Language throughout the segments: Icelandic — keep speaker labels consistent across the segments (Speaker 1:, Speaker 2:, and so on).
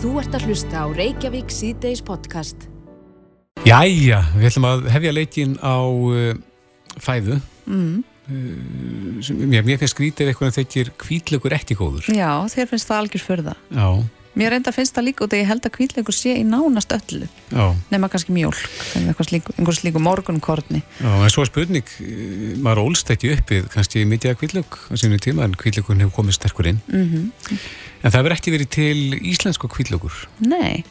Speaker 1: Þú ert að hlusta á Reykjavík síðdeis podcast.
Speaker 2: Jæja, við ætlum að hefja leikin á uh, fæðu. Mm. Uh, sem, mér, mér finnst skrítið ef eitthvað þykir kvítlökur ekki góður.
Speaker 3: Já, þér finnst það algjör fyrir það.
Speaker 2: Já.
Speaker 3: Mér reynda finnst það líka út að ég held að kvítlökur sé í nánast öllu. Nefna kannski mjólk, einhvers slíku morgunkorni.
Speaker 2: Já, en svo er spurning, uh, maður ólst ekki uppið kannski mikið að kvítlök á sínu tíma en kvítlökun hefur komið sterkur inn.
Speaker 3: Mm
Speaker 2: En það verður ekki verið til íslensku kvítlökur.
Speaker 3: Nei,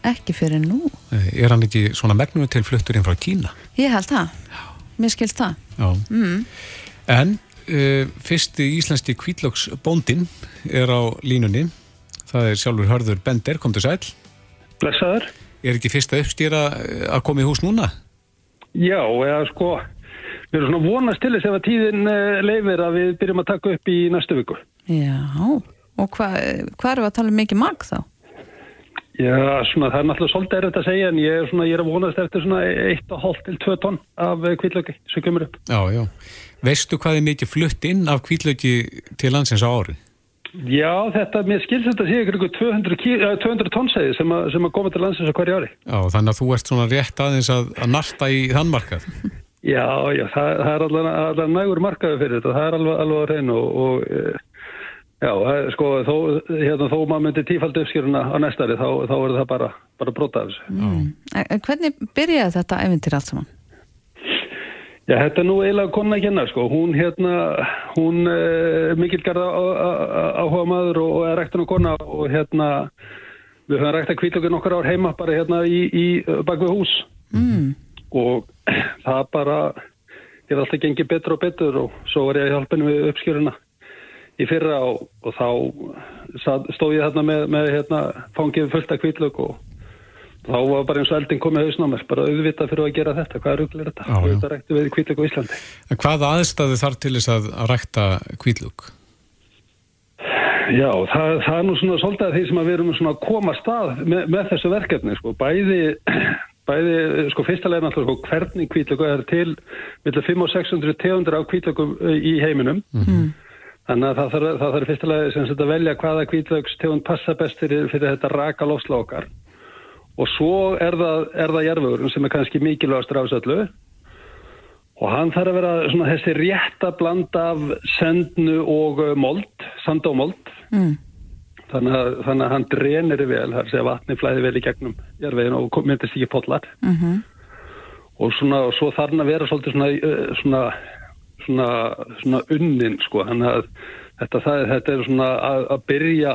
Speaker 3: ekki fyrir nú.
Speaker 2: Er hann ekki svona megnum til fluttur inn frá Kína?
Speaker 3: Ég held það. Mér skilst það.
Speaker 2: Já.
Speaker 3: Mm.
Speaker 2: En uh, fyrsti íslenski kvítlöksbóndin er á línunni. Það er sjálfur hörður Bender, kom til sæl.
Speaker 4: Blessaður.
Speaker 2: Er ekki fyrsta uppstýra að koma í hús núna?
Speaker 4: Já, eða sko, við erum svona vonast til þess ef að tíðin uh, leifir að við byrjum að taka upp í næstu viku.
Speaker 3: Já, og hvað hva eru að tala um mikið mag þá?
Speaker 4: Já, svona, það er náttúrulega svolítið erfitt að segja en ég er, svona, ég er að vonast eftir svona 1,5 til 2 tonn af kvítlauki sem kemur upp.
Speaker 2: Já, já. Veistu hvað er mikið flutt inn af kvítlauki til landsins á ári?
Speaker 4: Já, þetta, mér skilst þetta að sé ykkur 200, kí- eh, 200 tonnsæði sem, að- sem að koma til landsins á hverju ári.
Speaker 2: Já, þannig að þú ert svona rétt aðeins að, að narta í þann markað.
Speaker 4: Já, já, það, það er allan, allan nægur markaði fyrir þetta, það er alveg, alveg að reyna og, og eh, já, sko, þó, hérna, þó maður myndi tífaldi uppskýruna á næstari, þá, þá er það bara, bara brota af þessu.
Speaker 3: Mm. Hvernig byrjaði þetta eventyr allt saman?
Speaker 4: Já, þetta er nú eiginlega konna kenna, sko. Hún, hérna, hún er mikil garða áhuga maður og, og er rektin á kona og hérna, við höfum rekta kvítlökun okkar ár heima bara hérna í, í bakvið hús
Speaker 3: Mm.
Speaker 4: og það bara, ég er alltaf gengið betur og betur og svo var ég að hjálpa henni við uppskjöruna í fyrra og, og þá stóð ég þarna með, með hérna, fangið fullt af kvítlök og þá var bara eins og eldin komið hausn á mér, bara auðvitað fyrir að gera þetta, hvað er ruglir þetta?
Speaker 2: Já, já.
Speaker 4: þetta rekti við kvítlök á Íslandi.
Speaker 2: En hvað aðstæðu þarf til þess að, að rækta kvítlug?
Speaker 4: Já, það, það er nú svona svolítið að því sem að við erum svona að koma að stað með, með þessu verkefni, sko, bæði, bæði, sko, fyrstulega er náttúrulega sko, hvernig kvítlöku er til millir 500 og 600 tegundur af kvítlökum í heiminum.
Speaker 3: Mm.
Speaker 4: Þannig að það þarf, fyrstulega að velja hvaða kvítlöks tegund passa best fyrir, fyrir þetta raka lofsla okkar. Og svo er það, það jarfugurinn sem er kannski mikilvægastur af þessu öllu. Og hann þarf að vera svona þessi rétta blanda af sendnu og uh, mold, sand og mold.
Speaker 3: Mm.
Speaker 4: Þannig að, þannig að hann drenir vel, það er að vatni flæði vel í gegnum jarvegin og myndist ekki potlar.
Speaker 3: Mm
Speaker 4: Og, svona, og svo þarf hann að vera svolítið svona, uh, svona, svona, svona unnin, sko. Þannig að þetta, það, þetta er svona að, að byrja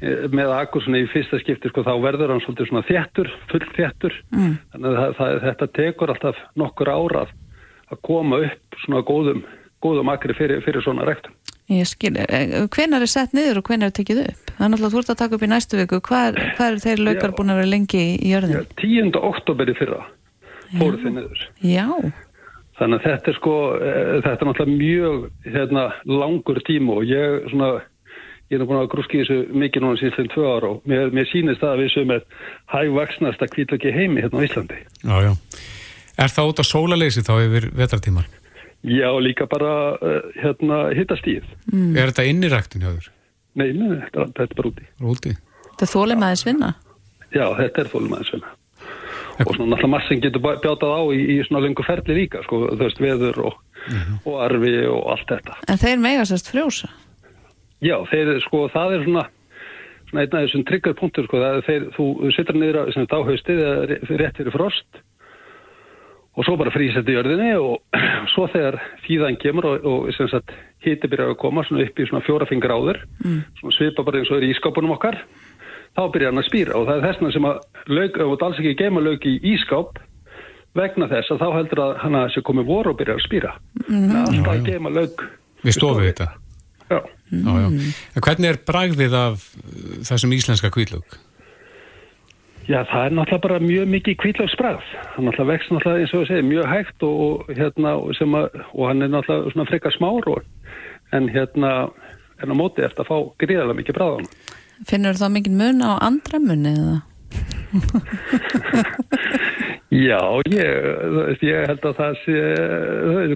Speaker 4: með akkur svona í fyrsta skipti, sko, þá verður hann svolítið svona þéttur, full þéttur.
Speaker 3: Mm.
Speaker 4: Þannig að það, það, þetta tekur alltaf nokkur árað að koma upp svona góðum, góðum akri fyrir, fyrir svona rektum.
Speaker 3: Ég skil, hvenar er sett niður og hvenar er tekið upp? Það er náttúrulega þú ert að taka upp í næstu viku. Hvað er, þeir laukar
Speaker 4: Já.
Speaker 3: búin að vera lengi í
Speaker 4: Já,
Speaker 3: jörðin?
Speaker 4: 10. oktober í fyrra fóru þið niður.
Speaker 3: Já,
Speaker 4: Þannig að þetta er sko, eh, þetta er náttúrulega mjög hérna, langur tíma og ég svona, ég er búin að grúski þessu mikið núna síðan tvö ára og mér, mér sýnist það að við sem er hægvaksnasta kvítlöki heimi hérna á Íslandi.
Speaker 2: Já, já. Er það út á sólaleysi þá yfir vetratímar?
Speaker 4: Já, líka bara uh, hérna hittastíð.
Speaker 3: Mm.
Speaker 2: Er þetta inn í ræktin hjá þér?
Speaker 4: Nei, nei, þetta, þetta er bara úti.
Speaker 2: Úti?
Speaker 3: þetta þólum aðeins vinna.
Speaker 4: Já, þetta er þólum aðeins svona. Og svona náttúrulega massin getur bjátað á í, í svona lengur ferli líka, sko, þú veist, veður og, og arfi og allt þetta.
Speaker 3: En þeir mega sérst frjósa.
Speaker 4: Já, þeir, sko, það er svona, svona einn af þessum triggerpunktur, sko, það er þeir, þú sittur niður á, áhaustið, eða ré- rétt fyrir frost og svo bara frýs þetta í jörðinni og svo þegar fíðan kemur og, og sem sagt hiti byrjar að koma svona upp í svona fjóra fingur áður,
Speaker 3: Mm.
Speaker 4: svona svipa bara eins og er í ískápunum okkar, þá byrjar hann að spýra og það er þessna sem að lauk, ef þú alls ekki geima lauk í ískáp vegna þess að þá heldur að hann að sé komið voru og byrjar að spýra. Mm. Alltaf
Speaker 2: Já,
Speaker 4: að geima lauk.
Speaker 2: Við stofum þetta?
Speaker 4: Já.
Speaker 2: Já, já. En hvernig er bragðið af uh, þessum íslenska kvítlug?
Speaker 4: Já, það er náttúrulega bara mjög mikið kvítlaugsbragð. Hann náttúrulega vext náttúrulega eins og við segjum mjög hægt og, og, hérna, að, og hann er náttúrulega svona frekar smár og, en hérna en á móti eftir að fá gríðarlega mikið hann.
Speaker 3: Finnur það mikið mun á andra munni eða?
Speaker 4: Já, ég, ég held að það sé,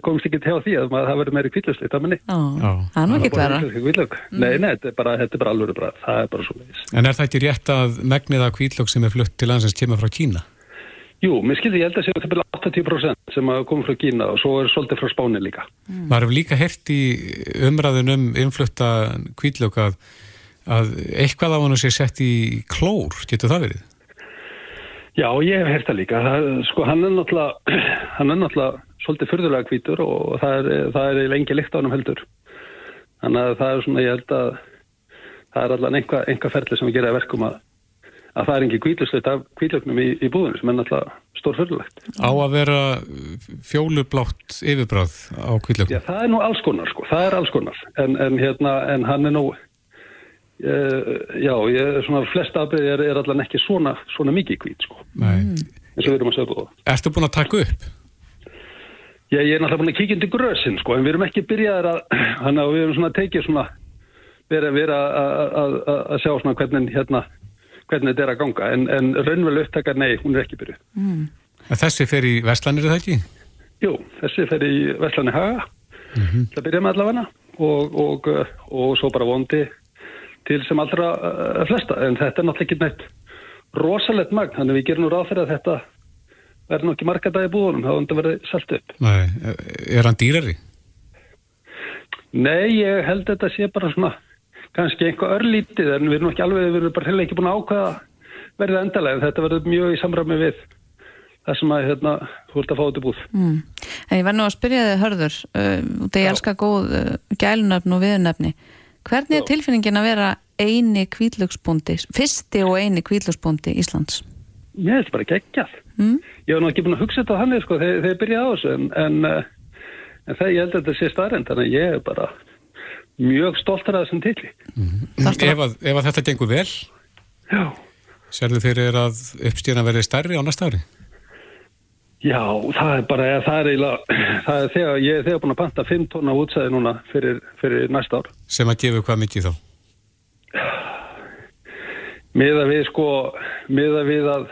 Speaker 4: komst ekki til því að maður, það verður meiri kvíðlustli, það menni.
Speaker 3: Já, það er nú ekki vera.
Speaker 4: Kvíðlög. Nei, nei, þetta er bara, þetta er bara alveg bara, það er bara svo leiðis.
Speaker 2: En er það ekki rétt að megnið af kvítlög sem er flutt til landsins kemur frá Kína?
Speaker 4: Jú, mér skildi, ég held að sé að það byrja 80% sem að koma frá Kína og svo er svolítið frá Spáni líka.
Speaker 3: Mm.
Speaker 2: Maður hefur líka hert í umræðun um innflutta kvítlög að, að eitthvað af hann sé sett í klór, getur það verið?
Speaker 4: Já, ég hef hert það líka. Það, sko, hann er náttúrulega, hann er náttúrulega svolítið fyrðulega hvítur og það er, það er lengi lykt á hann heldur. Þannig að það er svona, ég held að það er allavega einhver, einhver ferli sem við gera verkum að, að það er ekki hvítlustleitt af hvítlögnum í, í búðinu sem er náttúrulega stór fyrðulegt.
Speaker 2: Á að vera fjólublátt yfirbráð á kvítlög?
Speaker 4: Já, það er nú alls konar, sko. Það er alls konar. En, en hérna, en hann er nú, já, ég, svona flest afbyrði er, er allavega ekki svona, svona mikið hvít, sko.
Speaker 2: Nei.
Speaker 4: eins og við erum að segja búið.
Speaker 2: Ertu búin að taka upp?
Speaker 4: Já, ég er náttúrulega búin að kíkja undir grösinn, sko, en við erum ekki byrjaðir að, að við erum svona tekið svona, verið að- sjá svona hvernig, hérna, hvernig þetta er að ganga, en, en raunveruleg upptaka, nei, hún er ekki byrjuð.
Speaker 2: En þessi fer í Vestlanir, er það ekki?
Speaker 4: Jú, þessi fer í Vestlani Haga, það byrja með allavega, og, og, uh, og svo bara vondi til sem allra uh, flesta, en þetta er náttúrulega ekki neitt rosalegt magn, þannig að við gerum nú ráð fyrir að þetta verður nú ekki marga dagi búðunum, þá þetta verður selt upp.
Speaker 2: Nei. Er hann dýrari?
Speaker 4: Nei, ég held þetta sé bara svona kannski einhver örlítið en við erum ekki alveg, við erum bara heller ekki búin að ákvaða verðið endalega en þetta verður mjög í samræmi við það sem að hérna, þú ert að fá þetta búð.
Speaker 3: Mm. En ég verð nú að spyrja þig hörður, uh, að ég elska góð uh, gælunöfn og viðnöfni. Hvernig er tilfinningin að vera eini kvítlöksbúndi, fyrsti og eini kvítlöksbúndi Íslands?
Speaker 4: Ég held bara geggjað.
Speaker 3: Mm?
Speaker 4: Ég var nú ekki búin að hugsa þetta hann sko, þegar, ég byrjaði á þessu en, en, uh, en það ég held að þetta sé starrend þannig að ég er bara mjög stoltur að þessum titli.
Speaker 3: Þarftu
Speaker 2: Ef að, ef að þetta gengur vel,
Speaker 4: Já.
Speaker 2: sérðu fyrir að uppstíðan verði stærri á næsta ári?
Speaker 4: Já, það er bara, eða, það er eiginlega, það er þegar, ég er þegar búin að panta 5 tonna útsæði núna fyrir, fyrir næsta ár.
Speaker 2: Sem að gefa hvað mikið þá?
Speaker 4: Miða við sko, miða við að,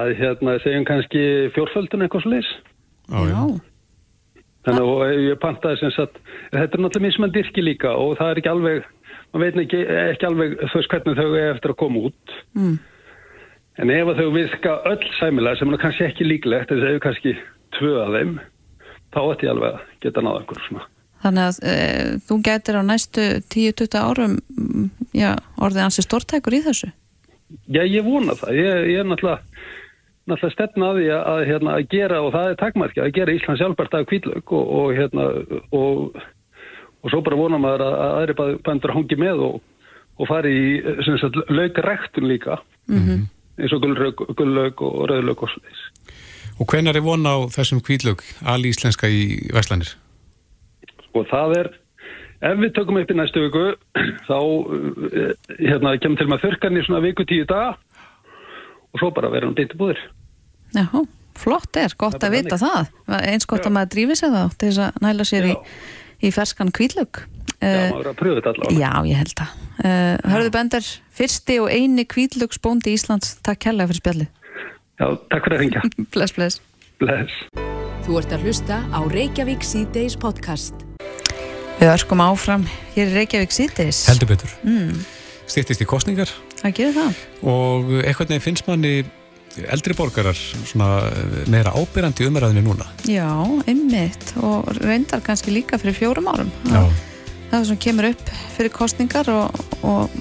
Speaker 4: að hérna, segjum kannski fjórföldun eitthvað sliðis.
Speaker 3: Já.
Speaker 4: Þannig að og ég pantaði sem sagt, þetta er náttúrulega mismann dyrki líka og það er ekki alveg, maður veit ekki, ekki alveg veist hvernig þau er eftir að koma út.
Speaker 3: Mm.
Speaker 4: En ef að þau virka öll sæmilega sem er kannski ekki líklegt, þess að þau kannski tvö af þeim, þá ætti ég alveg að geta náða einhverjum svona.
Speaker 3: Þannig að uh, þú gætir á næstu 10-20 árum mm, já, orðið ansi stórtækur í þessu.
Speaker 4: Já, ég vona það. Ég, ég er náttúrulega, náttúrulega stefna að því að, að, hérna, að gera, og það er takmarki, að gera Ísland sjálfbært af kvítlaug og, og, hérna, og, og svo bara vona maður að, að aðri bæ- bændur hangi með og, og fari í laukrektun líka,
Speaker 3: Mm
Speaker 4: eins og gullauk og rauðlauk og sliðis.
Speaker 2: Og hvenar er von á þessum kvítlög alí íslenska í Vestlanir?
Speaker 4: Og það er, ef við tökum upp í næstu viku, þá uh, hérna, kemur til maður þurkan í svona viku tíu daga og svo bara verður hann beint í búðir.
Speaker 3: Já, flott er, gott
Speaker 4: Það er
Speaker 3: að vita það. Eins gott að maður drífi sig þá til þess að næla sér í, í ferskan kvítlög.
Speaker 4: Já, maður er að pröfa þetta allavega.
Speaker 3: Já, ég held það. Uh, Hörðu Bender, fyrsti og eini kvítlögsbóndi Íslands, takk kærlega fyrir spjallið.
Speaker 4: Já, takk fyrir að ringja.
Speaker 3: Bless, bless.
Speaker 4: Bless.
Speaker 1: Þú ert að hlusta á Reykjavík C-Days podcast.
Speaker 3: Við öskum áfram hér í Reykjavík síðdeis.
Speaker 2: Heldur betur.
Speaker 3: Mm,
Speaker 2: Stýttist í kostningar
Speaker 3: það gerir það.
Speaker 2: og eitthvað nefn finnst manni eldri borgarar svona meira ábyrrandi umræðinu núna.
Speaker 3: Já, einmitt og reyndar kannski líka fyrir fjórum árum. Það sem kemur upp fyrir kostningar og, og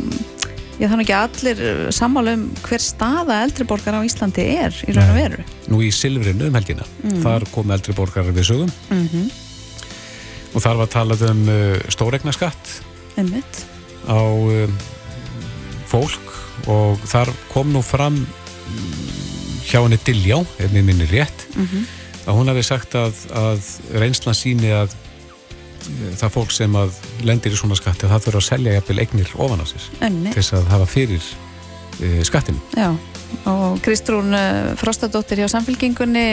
Speaker 3: ég þannig ekki allir sammála um hver staða eldri borgar á Íslandi er í raun og veru.
Speaker 2: Nú í Silfrinu um helgina. Þar kom eldri borgarar við sögum
Speaker 3: Mm
Speaker 2: og þar var talað um uh, stóregnaskatt
Speaker 3: Einmitt.
Speaker 2: á um, fólk og þar kom nú fram mm, hjá henni Diljá, ef mér minni rétt,
Speaker 3: Mm
Speaker 2: að hún hafi sagt að, að reynslan síni að eh, það fólk sem að lendir í svona skatti að það þurfa að selja jafnvel eignir ofan á sér til
Speaker 3: Einmitt.
Speaker 2: þess að hafa fyrir e, skattinu.
Speaker 3: Já, og Kristrún uh, Frostadóttir hjá samfélkingunni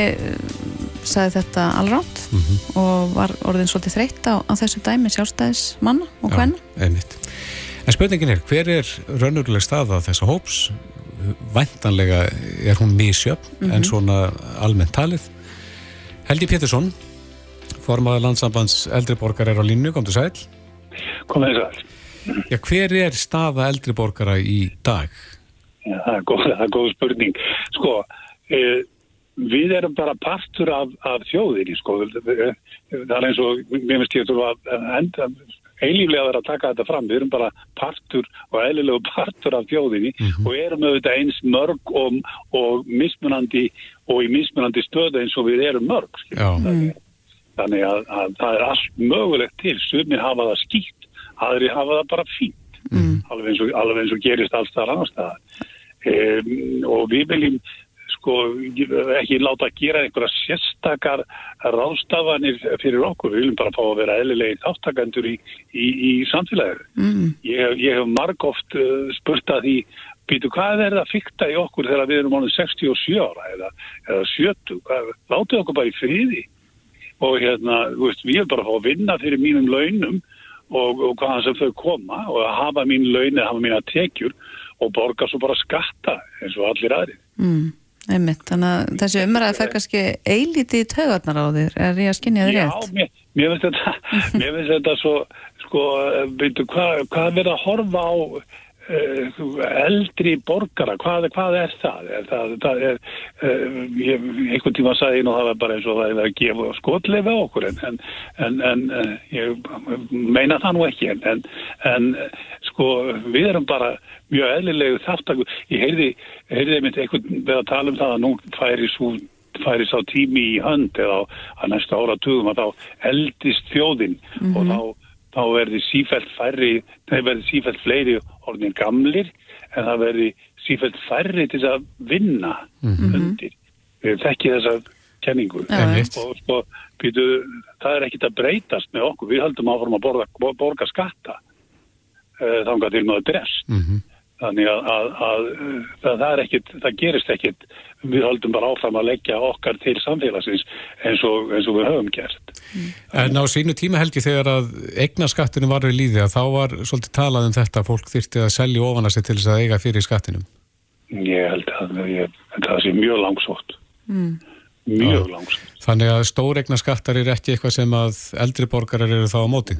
Speaker 3: sagði þetta allrátt
Speaker 2: Mm
Speaker 3: og var orðin svolítið þreytt á, á þessu dæmi sjálfstæðis manna og hvenna.
Speaker 2: einmitt. En spurningin er, hver er raunveruleg staða þessa hóps? Væntanlega er hún misjöfn en svona almennt talið Helgi Pétursson formaður landsambands eldriborgar er á línu, kom til sæl
Speaker 5: Komið þess að.
Speaker 2: Já, hver er staða eldriborgara í dag?
Speaker 5: Já, það er góð, það er góð spurning. Sko, e, við erum bara partur af, af þjóðinni, sko. Það er eins og, mér finnst ég að enda, eilíflega að vera að taka þetta fram. Við erum bara partur og eðlilegu partur af þjóðinni mm -hmm. og erum auðvitað eins mörg og, og mismunandi og í mismunandi stöðu eins og við erum mörg.
Speaker 2: Já.
Speaker 5: Þannig að, að það er allt mögulegt til. Sumir hafa það skýtt, aðri hafa það bara fínt. Mm. Alveg, eins og, alveg eins og gerist alls það annar staðar. Um, og við viljum sko ekki láta að gera einhverja sérstakar ráðstafanir fyrir okkur. Við viljum bara fá að vera eðlilegi þáttakandur í, í, í samfélaginu. Mm. Ég, ég hef marg oft uh, spurt að því býtu hvað er það fyrta í okkur þegar við erum ánum 67 ára eða, eða 70. Láttu okkur bara í friði og hérna, veist, við erum bara að fá að vinna fyrir mínum launum og, og hvaðan sem þau koma og að hafa mín laun eða hafa mína tekjur og borga svo bara skatta eins og allir aðri.
Speaker 3: Mm, einmitt, þannig að þessi umræði fær kannski eilítið í taugarnar á þér, er ég að skinja þér rétt?
Speaker 5: Já, mér, mér finnst þetta, mér finnst þetta svo, sko, veitu, hvað hva verður að horfa á eldri borgara hvað, hvað er það? Það, það er, uh, ég, einhvern tíma sagði ég nú það var bara eins og það er að gefa skotlefa okkur en, en, en, en uh, ég meina það nú ekki en, en sko við erum bara mjög eðlilegu þáttak ég heyrði, heyrði einmitt einhvern við að tala um það að nú færi svo færi sá tími í hönd eða á næsta áratugum að þá eldist þjóðin mm -hmm. og þá þá verði sífælt færri, það verði sífælt fleiri orðin gamlir en það verði sífælt færri til að vinna mm -hmm. undir. Við þekkið þessa kenningu
Speaker 3: Ja,
Speaker 5: og sko, býtu, það er ekkit að breytast með okkur. Við höldum áfram að borga, borga skatta uh, þángar til maður drest.
Speaker 2: Mm -hmm.
Speaker 5: Þannig að, að, að, að það, ekkit, það gerist ekkit, við höldum bara áfram að leggja okkar til samfélagsins eins og, eins og við höfum gert.
Speaker 2: En á sínu tíma helgi þegar að eignaskattinu var við líði að þá var svolítið talað um þetta að fólk þyrti að selja ofan að sig til þess að eiga fyrir skattinum.
Speaker 5: Ég held að ég, það sé mjög langsótt.
Speaker 3: Mm.
Speaker 5: Mjög
Speaker 2: Já.
Speaker 5: langsótt.
Speaker 2: Þannig að stóreignaskattar er ekki eitthvað sem að eldri borgarar eru þá á móti.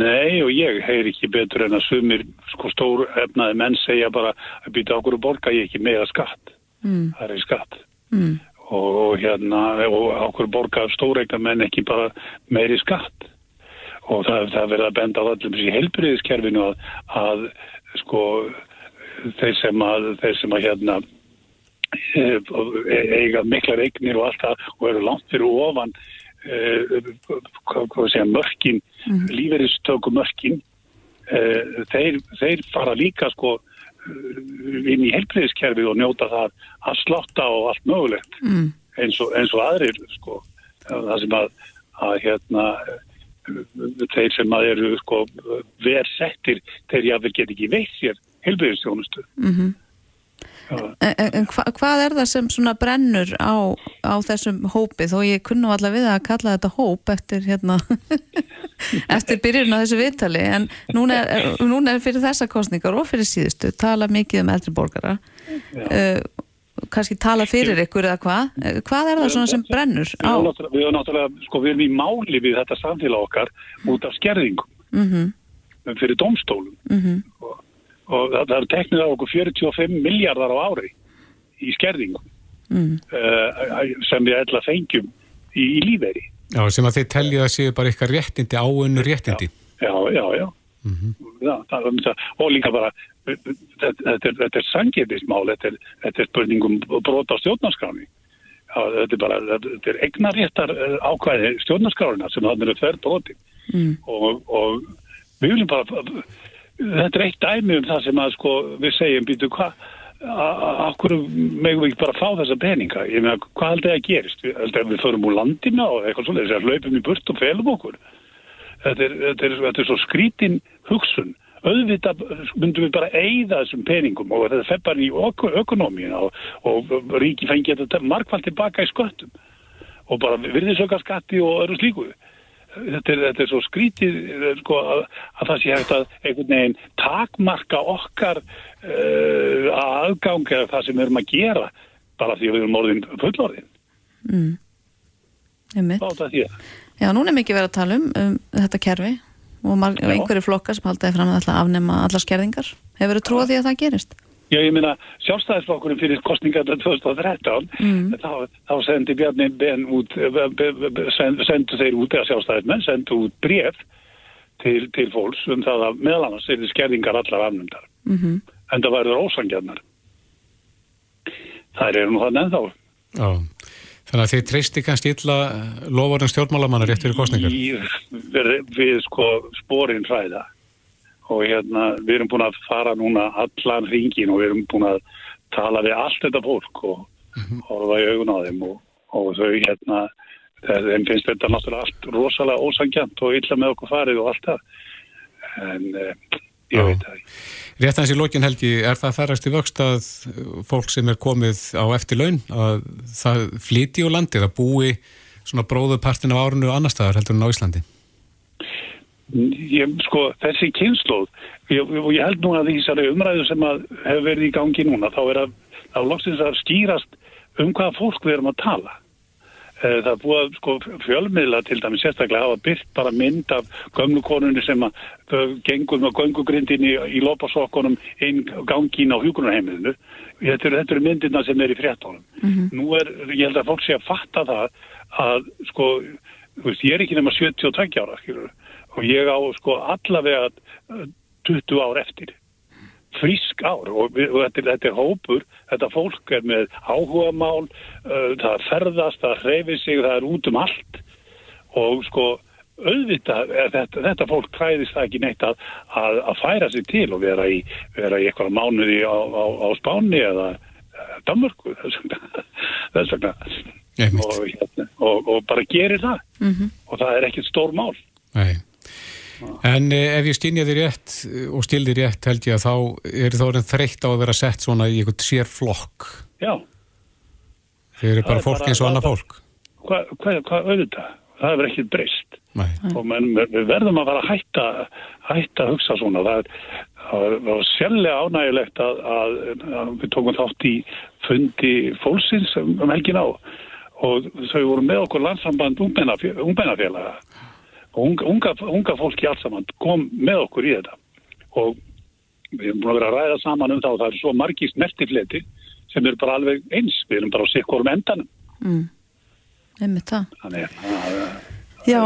Speaker 5: Nei og ég heyr ekki betur en að sumir sko stór efnaði menn segja bara að býta okkur að borga ég ekki meira skatt.
Speaker 3: Mm.
Speaker 5: Það er skatt.
Speaker 3: Mm.
Speaker 5: Og, og hérna og okkur borga stóreigna menn ekki bara meiri skatt. Og það, það verður að benda á öllum þessi heilbriðiskerfinu að, að sko þeir sem að, þeir sem að hérna eiga miklar eignir og allt það og eru langt fyrir ofan segja mörkin, mm -hmm. lífeyristöku mörkin e, þeir, þeir fara líka sko inn í helbriðiskerfið og njóta það að slotta og allt mögulegt
Speaker 3: Mm.
Speaker 5: eins og, eins og aðrir sko það sem að, að hérna þeir sem að eru sko versettir þeir jáfnvel get ekki veitt sér helbriðistjónustu
Speaker 3: Mm En, en, en hva, hvað er það sem svona brennur á, á þessum hópi? Þó ég kunnu allavega við að kalla þetta hóp eftir hérna eftir byrjun á þessu viðtali. En núna er, núna er fyrir þessa kostningar og fyrir síðustu tala mikið um eldri borgara. Uh, kannski tala fyrir ykkur eða hvað. Eh, hvað er það svona sem brennur á
Speaker 5: við erum náttúrulega sko, við erum í máli við þetta samfélag okkar út af skerðingum.
Speaker 3: Mm
Speaker 5: fyrir domstólum
Speaker 3: -hmm.
Speaker 5: Og, það, er teknið á okkur 45 miljardar á ári í skerðingum
Speaker 3: mm.
Speaker 5: uh, sem við ætla fengjum í, í lífeyri.
Speaker 2: Já, sem að þeir telja að séu bara ykkar réttindi, áunnu réttindi.
Speaker 5: Já, já, já. já það, það, og líka bara þetta, þetta er, þetta er sangjefnismál, þetta er, þetta er spurningum brot á stjórnarskráni. Já, þetta er bara, þetta er egnaréttar ákvæði stjórnarskrána sem þannig eru þverð broti
Speaker 3: Mm.
Speaker 5: og, og við viljum bara þetta er eitt dæmi um það sem að sko við segjum býtu hvað okkur megum við ekki bara fá þessa peninga? Ég meina hvað heldur það að gerist? Heldur að við förum úr landina og eitthvað svona þess að hlaupum í burt og felum okkur. Þetta er, þetta er, þetta er svo skrítin hugsun. Auðvitað myndum við bara eigða þessum peningum og þetta feppar í ökonomíuna og, og ríki fengi þetta markvælt tilbaka í sköttum. Og bara virðisöka skatti og öðru slíkuðu þetta er, þetta er svo skrítið sko, að, að það sé hægt að einhvern veginn takmarka okkar uh, aðgang eða það sem við erum að gera bara því við erum orðin fullorðin
Speaker 3: mm. Já, núna er mikið verið að tala um, um þetta kerfi og, og einhverju flokkar sem haldaði fram að afnema allar skerðingar. Hefur þú trúið því að það gerist?
Speaker 5: Já, ég minna, sjálfstæðisflokkurinn fyrir kostninga 2013, mm. þá, þá sendi Bjarni Ben út, send, sendu þeir út, eða sjálfstæðismenn, sendu út bref til, til fólks um það að meðal annars er skerðingar allar afnumdar. Mm -hmm. En það verður ósangjarnar. Það er nú þannig ennþá.
Speaker 2: Já. Þannig að þið treysti kannski illa lofarinn stjórnmálamanna rétt fyrir kostningar?
Speaker 5: Við, við sko spórin hræða og hérna við erum búin að fara núna allan hringin og við erum búin að tala við allt þetta fólk og -hmm. horfa í augun á þeim og, og þau hérna þeim finnst þetta náttúrulega allt rosalega ósangjant og illa með okkur farið og allt það en eh, ég veit það ekki.
Speaker 2: Rétt aðeins í lókin helgi, er það færast í vöxt að fólk sem er komið á eftir laun, að það flíti úr landi, það búi svona bróðupartin af árunnu og annar staðar heldur en á Íslandi?
Speaker 5: Ég, sko, þessi kynnslóð, og ég, held nú að þessari umræðu sem hefur verið í gangi núna, þá er að, þá loksins að skýrast um hvaða fólk við erum að tala. Eh, það er búið að sko, fjölmiðla til dæmi sérstaklega hafa byrkt bara mynd af gömlu konunni sem að gengur með göngugrindin í, í lopasokkunum einn gangín á hjókunarheimilinu. Þetta eru er myndirna sem er í fréttónum. Mm -hmm. Nú er, ég held að fólk sé að fatta það að sko, veist, ég er ekki nema 72 ára skilur, og ég á sko allavega 20 ár eftir. Frísk ár. Og, við, og þetta, þetta er hópur, þetta fólk er með áhuga mál, uh, það ferðast, það hreyfir sig, það er út um allt. Og sko auðvitað, þetta, þetta fólk kræðist það ekki neitt að, að, að færa sig til og vera í, vera í eitthvað mánuði á, á, á Spáni eða Danmörku. Þess vegna. Og, hérna, og, og bara gerir það. Mm -hmm. og það er ekkert stór mál.
Speaker 2: Nei En eh, ef ég skynja þér rétt eh, og þér rétt held ég að þá er það orðin þreytt á að vera sett svona í einhvern sér flokk.
Speaker 5: Já.
Speaker 2: Þeir eru bara fólk eins og annað fólk.
Speaker 5: Hvað hva, hva, auðvitað? Það hefur ekkert breyst. Nei. Og menn, við verðum að fara að hætta, hætta að hugsa svona. Það, það var sérlega ánægilegt að, að, að við tókum þátt í fundi fólksins um, um helgin á og þau voru með okkur landsamband ungmennafélaga og unga, unga fólki alls saman kom með okkur í þetta. Og við erum búin að vera að ræða saman um það og það er svo margist mertifleti sem er bara alveg eins, við erum bara á sikkurum endanum. Mm. Þannig að
Speaker 3: Já.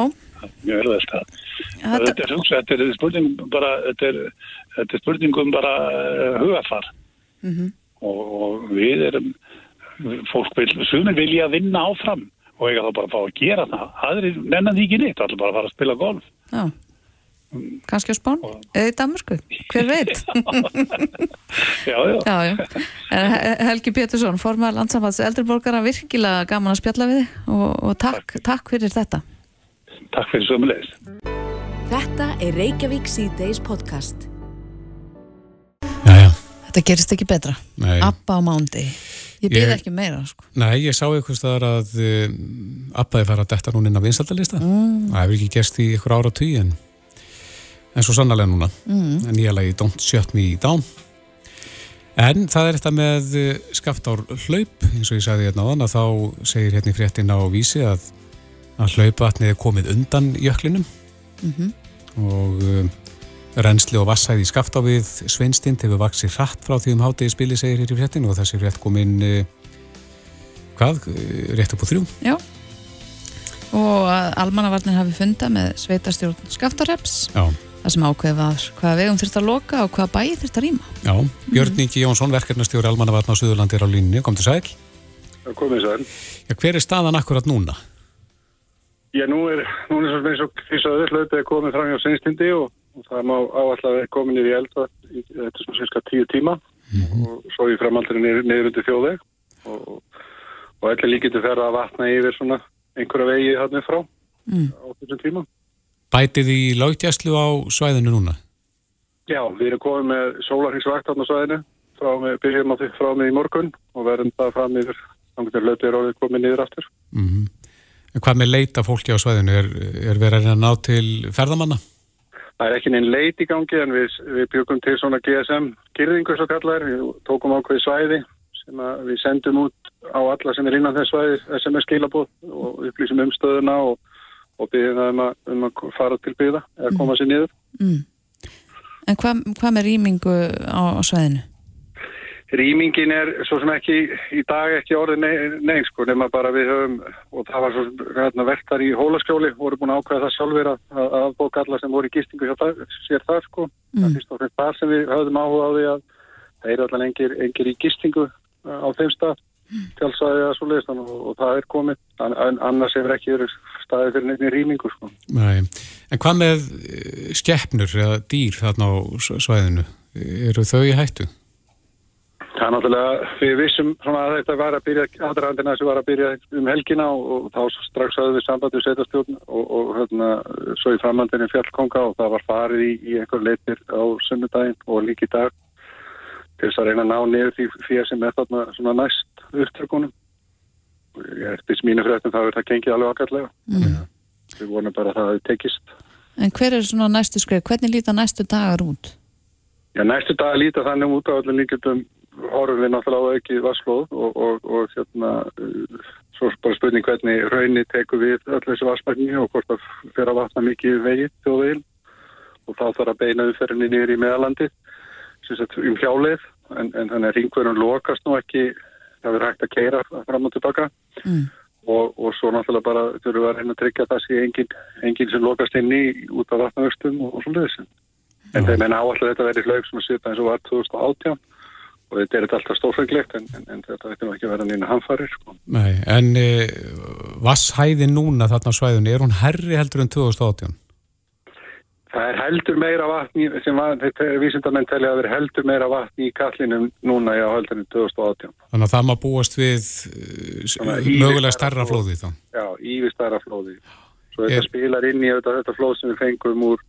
Speaker 5: Mjög erðast það Þetta, er, þetta er spurningum bara þetta er, þetta er spurningum bara uh, hugafar mm -hmm. og, og við erum fólk vil, sumir vilja vinna áfram og ég ætla bara að fá að gera það. Aðrir nennan því ekki neitt, ætla bara að fara að spila golf.
Speaker 3: Já, kannski á Spán og... eða í Damersku, hver veit?
Speaker 5: Já, já,
Speaker 3: já, já. Helgi Pétursson formar landsamfalds eldriborgara, virkilega gaman að spjalla við og, og takk, takk. takk fyrir þetta.
Speaker 5: Takk fyrir sömulegis
Speaker 1: Þetta er Reykjavík C-Days podcast.
Speaker 2: Já, já
Speaker 3: Þetta gerist ekki betra.
Speaker 2: Nei.
Speaker 3: Abba á mándi Ég byrði ekki meira sko.
Speaker 2: Nei, ég sá eitthvað staðar að um, Abbaði fara að detta núna inn á vinsaldalista mm. Það hefur ekki gerst í ykkur ára tíu en, en svo sannarlega núna mm. en ég lagi Don't Shut Me Down En það er þetta með uh, skaftár hlaup eins og ég sagði hérna á þann að þá segir hérna í fréttin á vísi að, að hlaupavatnið er komið undan jöklinum mm -hmm. og Rensli og vassæði í skaftávið Sveinstind hefur vaksið hratt frá því um hátegi spili segir hér í fréttinu og þessi frétt kom inn uh, hvað? Uh, rétt upp á þrjú?
Speaker 3: Já. Og almannavarnir hafi funda með sveitarstjórn skaftareps
Speaker 2: Já.
Speaker 3: Það sem ákveði var hvaða vegum þurft að loka og hvaða bæi þurft að rýma.
Speaker 2: Já, Björn Ingi Jónsson, verkefnastjóri almannavarn á Suðurlandi er á línni, kom til sæl
Speaker 5: Komið sæl.
Speaker 2: Já, hver er staðan akkurat núna?
Speaker 6: Já, nú er, nú er svo eins og því að öll hlaupið er það má áallega komin í elda þetta er svona cirka tíu tíma mm -hmm. og svo í framaldri neyður undir þjóðveg og, og allir líkið til að ferða að vatna yfir svona einhverja vegi hann frá mm. á þessum tíma
Speaker 2: Bætið í lágtjæslu á svæðinu núna?
Speaker 6: Já, við erum komið með sólarhingsvakt á svæðinu frá með, byrjum á því frá með í morgun og verðum það fram yfir þannig að löpið er orðið komið niður aftur
Speaker 2: mm -hmm. En hvað með leita fólki á svæðinu? Er, er verið að ná til ferðamanna?
Speaker 6: Það er ekki neinn leit í gangi en við, við byggum til svona GSM-kyrðingu svo kallar. Við tókum ákveði svæði sem við sendum út á alla sem er innan þess svæði SMS skilabóð og upplýsum um stöðuna og, og byggjum það um að, um að fara til byggða eða koma sér niður. Mm.
Speaker 3: En hvað, hvað með rýmingu á, á svæðinu?
Speaker 6: Rýmingin er svo sem ekki í dag ekki orðið neins nei, sko nema bara við höfum og það var svo hérna, verktar í hólaskjóli voru búin að ákveða það sjálfur að, að, að bók alla sem voru í gistingu það, sér það sko mm. það fyrst og fremst þar sem við höfum áhuga á því að það er allan engir, engir í gistingu á þeim stað tjálsaði að svo leiðist og, og það er komið en annars hefur ekki verið staðið fyrir nefnir rýmingu sko.
Speaker 2: Nei. En hvað með eh, skeppnur eða dýr þarna á svæðinu? Eru þau í hættu?
Speaker 6: Það er náttúrulega, við vissum að þetta var að byrja, aðræðandina sem var að byrja um helgina og, og þá strax hafði við samband við setjastjórn og, og hérna, svo í framhandinni fjallkonga og það var farið í, í einhver leitir á sunnudaginn og líki dag til þess að reyna að ná niður því fyrir sem er þarna svona næst upptrykkunum. Eftir mínu fréttum þá er það gengið alveg akkarlega. Mm. Við vonum bara að það hefði tekist.
Speaker 3: En hver er svona næstu skrif? Hvernig líta næstu dagar út?
Speaker 6: Já, næstu dagar líta þannig út á öllum líkjum horfum við náttúrulega á ekki vasslóð og, og, og hérna svo bara spurning hvernig raunni tekur við öll þessu vassmækni og hvort það fer að vatna mikið vegi þjóðveil og þá þarf að beina umferðinni nýri í meðalandi um hjáleið en, en þannig að ringverðun lokast nú ekki það verður hægt að keira fram og tilbaka. Mm. og, og svo náttúrulega bara þurfum við að reyna að tryggja það sé enginn engin sem lokast inn í út af vatnavöxtum og svo leiðis en þeim en áallega þetta verður hlaug sem að sýta eins og var 2018 og þetta er alltaf stórfenglegt en, en, en þetta veitum ekki að vera nýna hamfarir sko.
Speaker 2: Nei, en e, vasshæði núna þarna svæðunni, er hún herri heldur en 2018?
Speaker 6: Það er heldur meira vatni sem var, þetta er vísindamenn telli að vera heldur meira vatni í kallinum núna á heldur en 2018.
Speaker 2: Þannig að það maður búast við uh, mögulega starra flóði þá?
Speaker 6: Já, yfir starra flóði. Svo þetta er... spilar inn í þetta, þetta flóð sem við fengum úr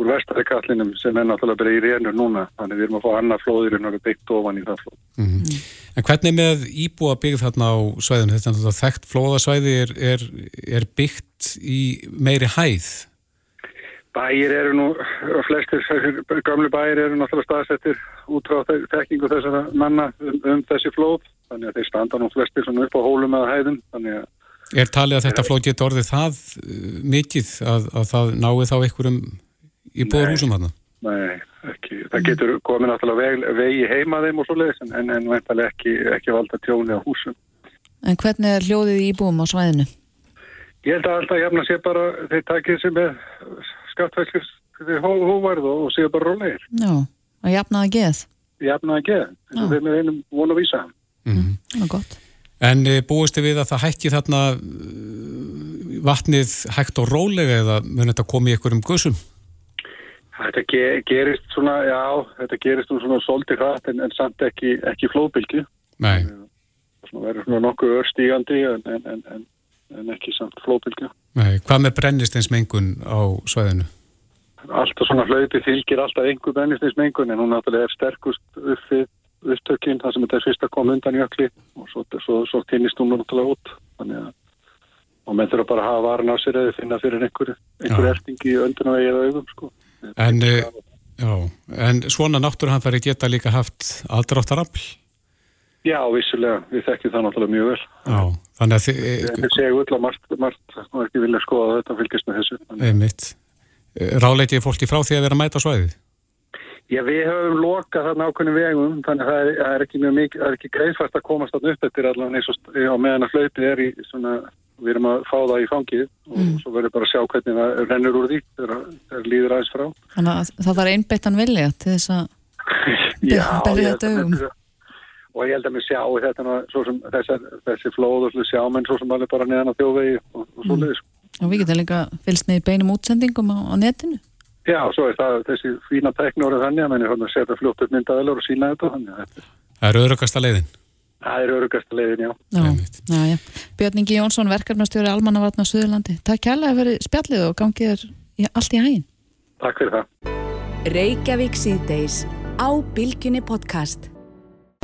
Speaker 6: úr vestari kallinum sem er náttúrulega bara í rénur núna. Þannig við erum að fá annað flóðir en það er byggt ofan í það flóð.
Speaker 2: Mm. -hmm. En hvernig með íbúa byggð þarna á svæðinu? Þetta er þekkt flóðasvæði er, er, er byggt í meiri hæð?
Speaker 6: Bæir eru nú flestir gamlu bæir eru náttúrulega staðsettir út frá þekkingu þessara manna um, um þessi flóð. Þannig að þeir standa nú flestir upp á hólum eða hæðum. Þannig að
Speaker 2: Er talið að þetta flóð getur orðið það uh, mikið að, að það náið þá einhverjum í bóður húsum hann?
Speaker 6: Nei, ekki. Það getur komið náttúrulega veg, vegi heima þeim og svo leiðis en, en, en veintilega ekki, ekki valda tjóni á húsum.
Speaker 3: En hvernig er hljóðið í búum á svæðinu?
Speaker 6: Ég held að alltaf jafna sé bara þeir takið sem er skattfæslis þeir hóvarð og, og séu bara rólegir.
Speaker 3: Já, að geð?
Speaker 6: Jafnaða geð, eins og þeim er einum vonu að vísa.
Speaker 3: Mm -hmm. Það er gott.
Speaker 2: En eh, búist þið við að það hætti þarna eh, vatnið hægt og rólega eða mun þetta komið í einhverjum guðsum?
Speaker 6: Þetta ge gerist svona, já, þetta gerist svona svolítið hratt en, en samt ekki, ekki flóðbylgi.
Speaker 2: Nei.
Speaker 6: Það verður svona nokkuð örstígandi en, en, en ekki samt flóðbylgi.
Speaker 2: Nei, hvað með brennisteinsmengun á svæðinu?
Speaker 6: Alltaf svona hlaupi fylgir alltaf einhver brennisteinsmengun en hún náttúrulega er sterkust uppið upptökinn þar sem þetta er fyrst að koma undan í ökli og svo, svo, svo týnist hún náttúrulega út. Þannig að og menn þurfa bara að hafa varan á sér eða finna fyrir einhverju einhver erting í öndunavegi eða augum sko.
Speaker 2: En, eh, já, en svona náttúruhanfæri geta líka haft aðdráttarafl?
Speaker 6: Já, vissulega, við þekkjum það náttúrulega mjög vel.
Speaker 2: Já, þannig að þið...
Speaker 6: Við segjum öll að margt, margt og ekki vilja skoða þetta fylgjast með þessu.
Speaker 2: Einmitt. Ráleitið fólki frá því að vera að mæta svæðið?
Speaker 6: Já, við höfum lokað þarna ákveðinu vegum, þannig að það er, er ekki mjög mikið, það er ekki greiðfært að komast þarna upp eftir allan eins og á meðan að hlaupið er í svona við erum að fá það í fangið og mm. svo verður bara að sjá hvernig það rennur úr því þegar það líður aðeins frá.
Speaker 3: Þannig að það var einbeittan vilja til þess að berja þetta um
Speaker 6: og ég held að mér sjá þetta sem, þessi, þessi flóð og sjá menn svo sem alveg bara neðan á þjóðvegi og, og svo mm. leiðis
Speaker 3: Og við getum líka fylgst með beinum útsendingum á, á netinu.
Speaker 6: Já, svo er það þessi fína teknóri þannig að mann er að setja fljótt upp myndaðalur og sína þetta
Speaker 2: Það er öðrukasta leiðin
Speaker 6: Það er örugasta leiðin, já.
Speaker 3: já, já, já. Björn Ingi Jónsson, verkefnastjóri Almannavarn á Suðurlandi. Takk kærlega fyrir spjallið og gangið þér allt í hægin.
Speaker 6: Takk fyrir það.
Speaker 1: Reykjavík síðdeis á Bilginni podcast.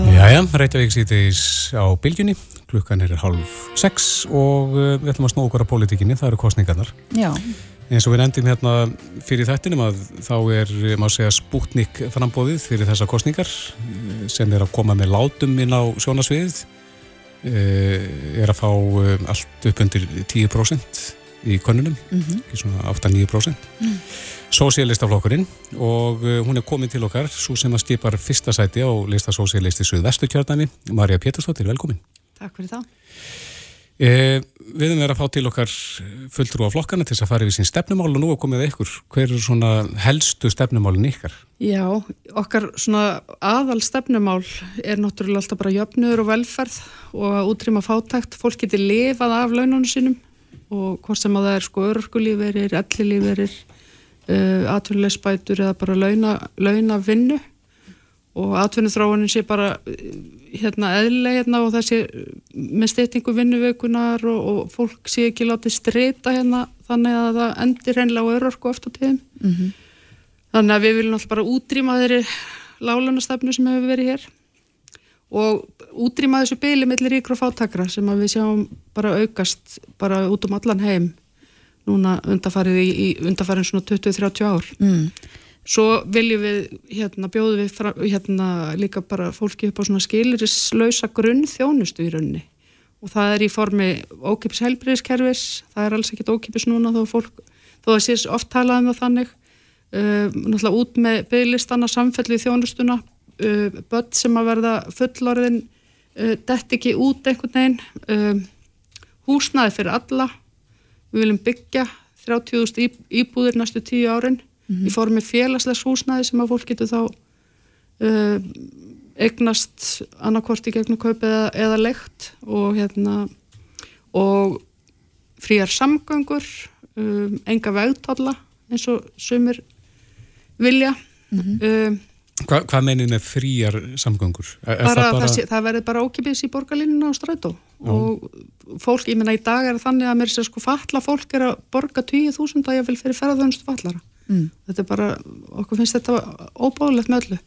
Speaker 2: Jæja, Reykjavík síðdeis á Bilginni. klukkan er halv sex og uh, við ætlum að snóða okkur á pólitíkinni, það eru kostningarnar.
Speaker 3: Já.
Speaker 2: Eins og við endum hérna fyrir þættinum að þá er, má segja, spútnik frambóðið fyrir þessa kostningar eh, sem er að koma með látum inn á sjónasviðið, er að fá allt upp undir 10% í konunum, mm -hmm. ekki svona 8-9%. Mm. Sósialistaflokkurinn og hún er komin til okkar svo sem að skipar fyrsta sæti á lista sósialisti Suðvestu kjörnani, Marja Pétursdóttir, velkomin.
Speaker 7: Takk fyrir það.
Speaker 2: Eh, við höfum verið að fá til okkar fulltrú á flokkana til þess að fara yfir sín stefnumál og nú er komið ykkur. Hver eru svona helstu stefnumálinn ykkar?
Speaker 7: Já, okkar svona aðal stefnumál er náttúrulega alltaf bara jöfnur og velferð og að útrýma fátækt. Fólk getur lifað af laununum sínum og hvort sem að það er sko örgulíferir, ellilíferir, uh, atvinnulegsbætur eða bara launa, launa og atvinnuþráunin sé bara hérna eðlilega hérna og það sé með styrtingu vinnuvökunar og, og fólk sé ekki látið streyta hérna þannig að það endir hennilega á örorku eftir tíðum mm -hmm. þannig að við viljum alltaf bara útrýma þeirri lálunastefnu sem hefur verið hér og útrýma þessu byli mellir ríkra fátakra sem við sjáum bara aukast bara út um allan heim núna undarfarið í, í undarfarið svona 20-30 ár mm. Svo viljum við, hérna, bjóðum við fra, hérna, líka bara fólki upp á svona skilirislausa grunn þjónustu í raunni og það er í formi ókipis helbriðiskerfis, það er alls ekkit ókipis núna þó, fólk, þó það sést oft talað um það þannig, uh, náttúrulega út með bygglistana samfellu í þjónustuna, uh, börn sem að verða fullorðin, uh, dett ekki út einhvern veginn, uh, húsnaði fyrir alla, við viljum byggja 30.000 íbúðir næstu tíu árin, mm -hmm. í formi félagslegs húsnæði sem að fólk getur þá uh, eignast annarkvort í gegnum kaup eða, eða leikt og hérna og fríar samgöngur um, enga vegtalla eins og sumir vilja mm -hmm. um,
Speaker 2: Hva, Hvað meinir með fríar samgöngur?
Speaker 7: Er, bara, það, bara... það, það verður bara ókipis í borgarlinuna á strætó og fólk, ég minna í dag er þannig að mér sé sko falla fólk er að borga 20.000 að ég vil fyrir ferðarðunstu fallara mm. þetta er bara, okkur finnst þetta óbáðilegt með öllu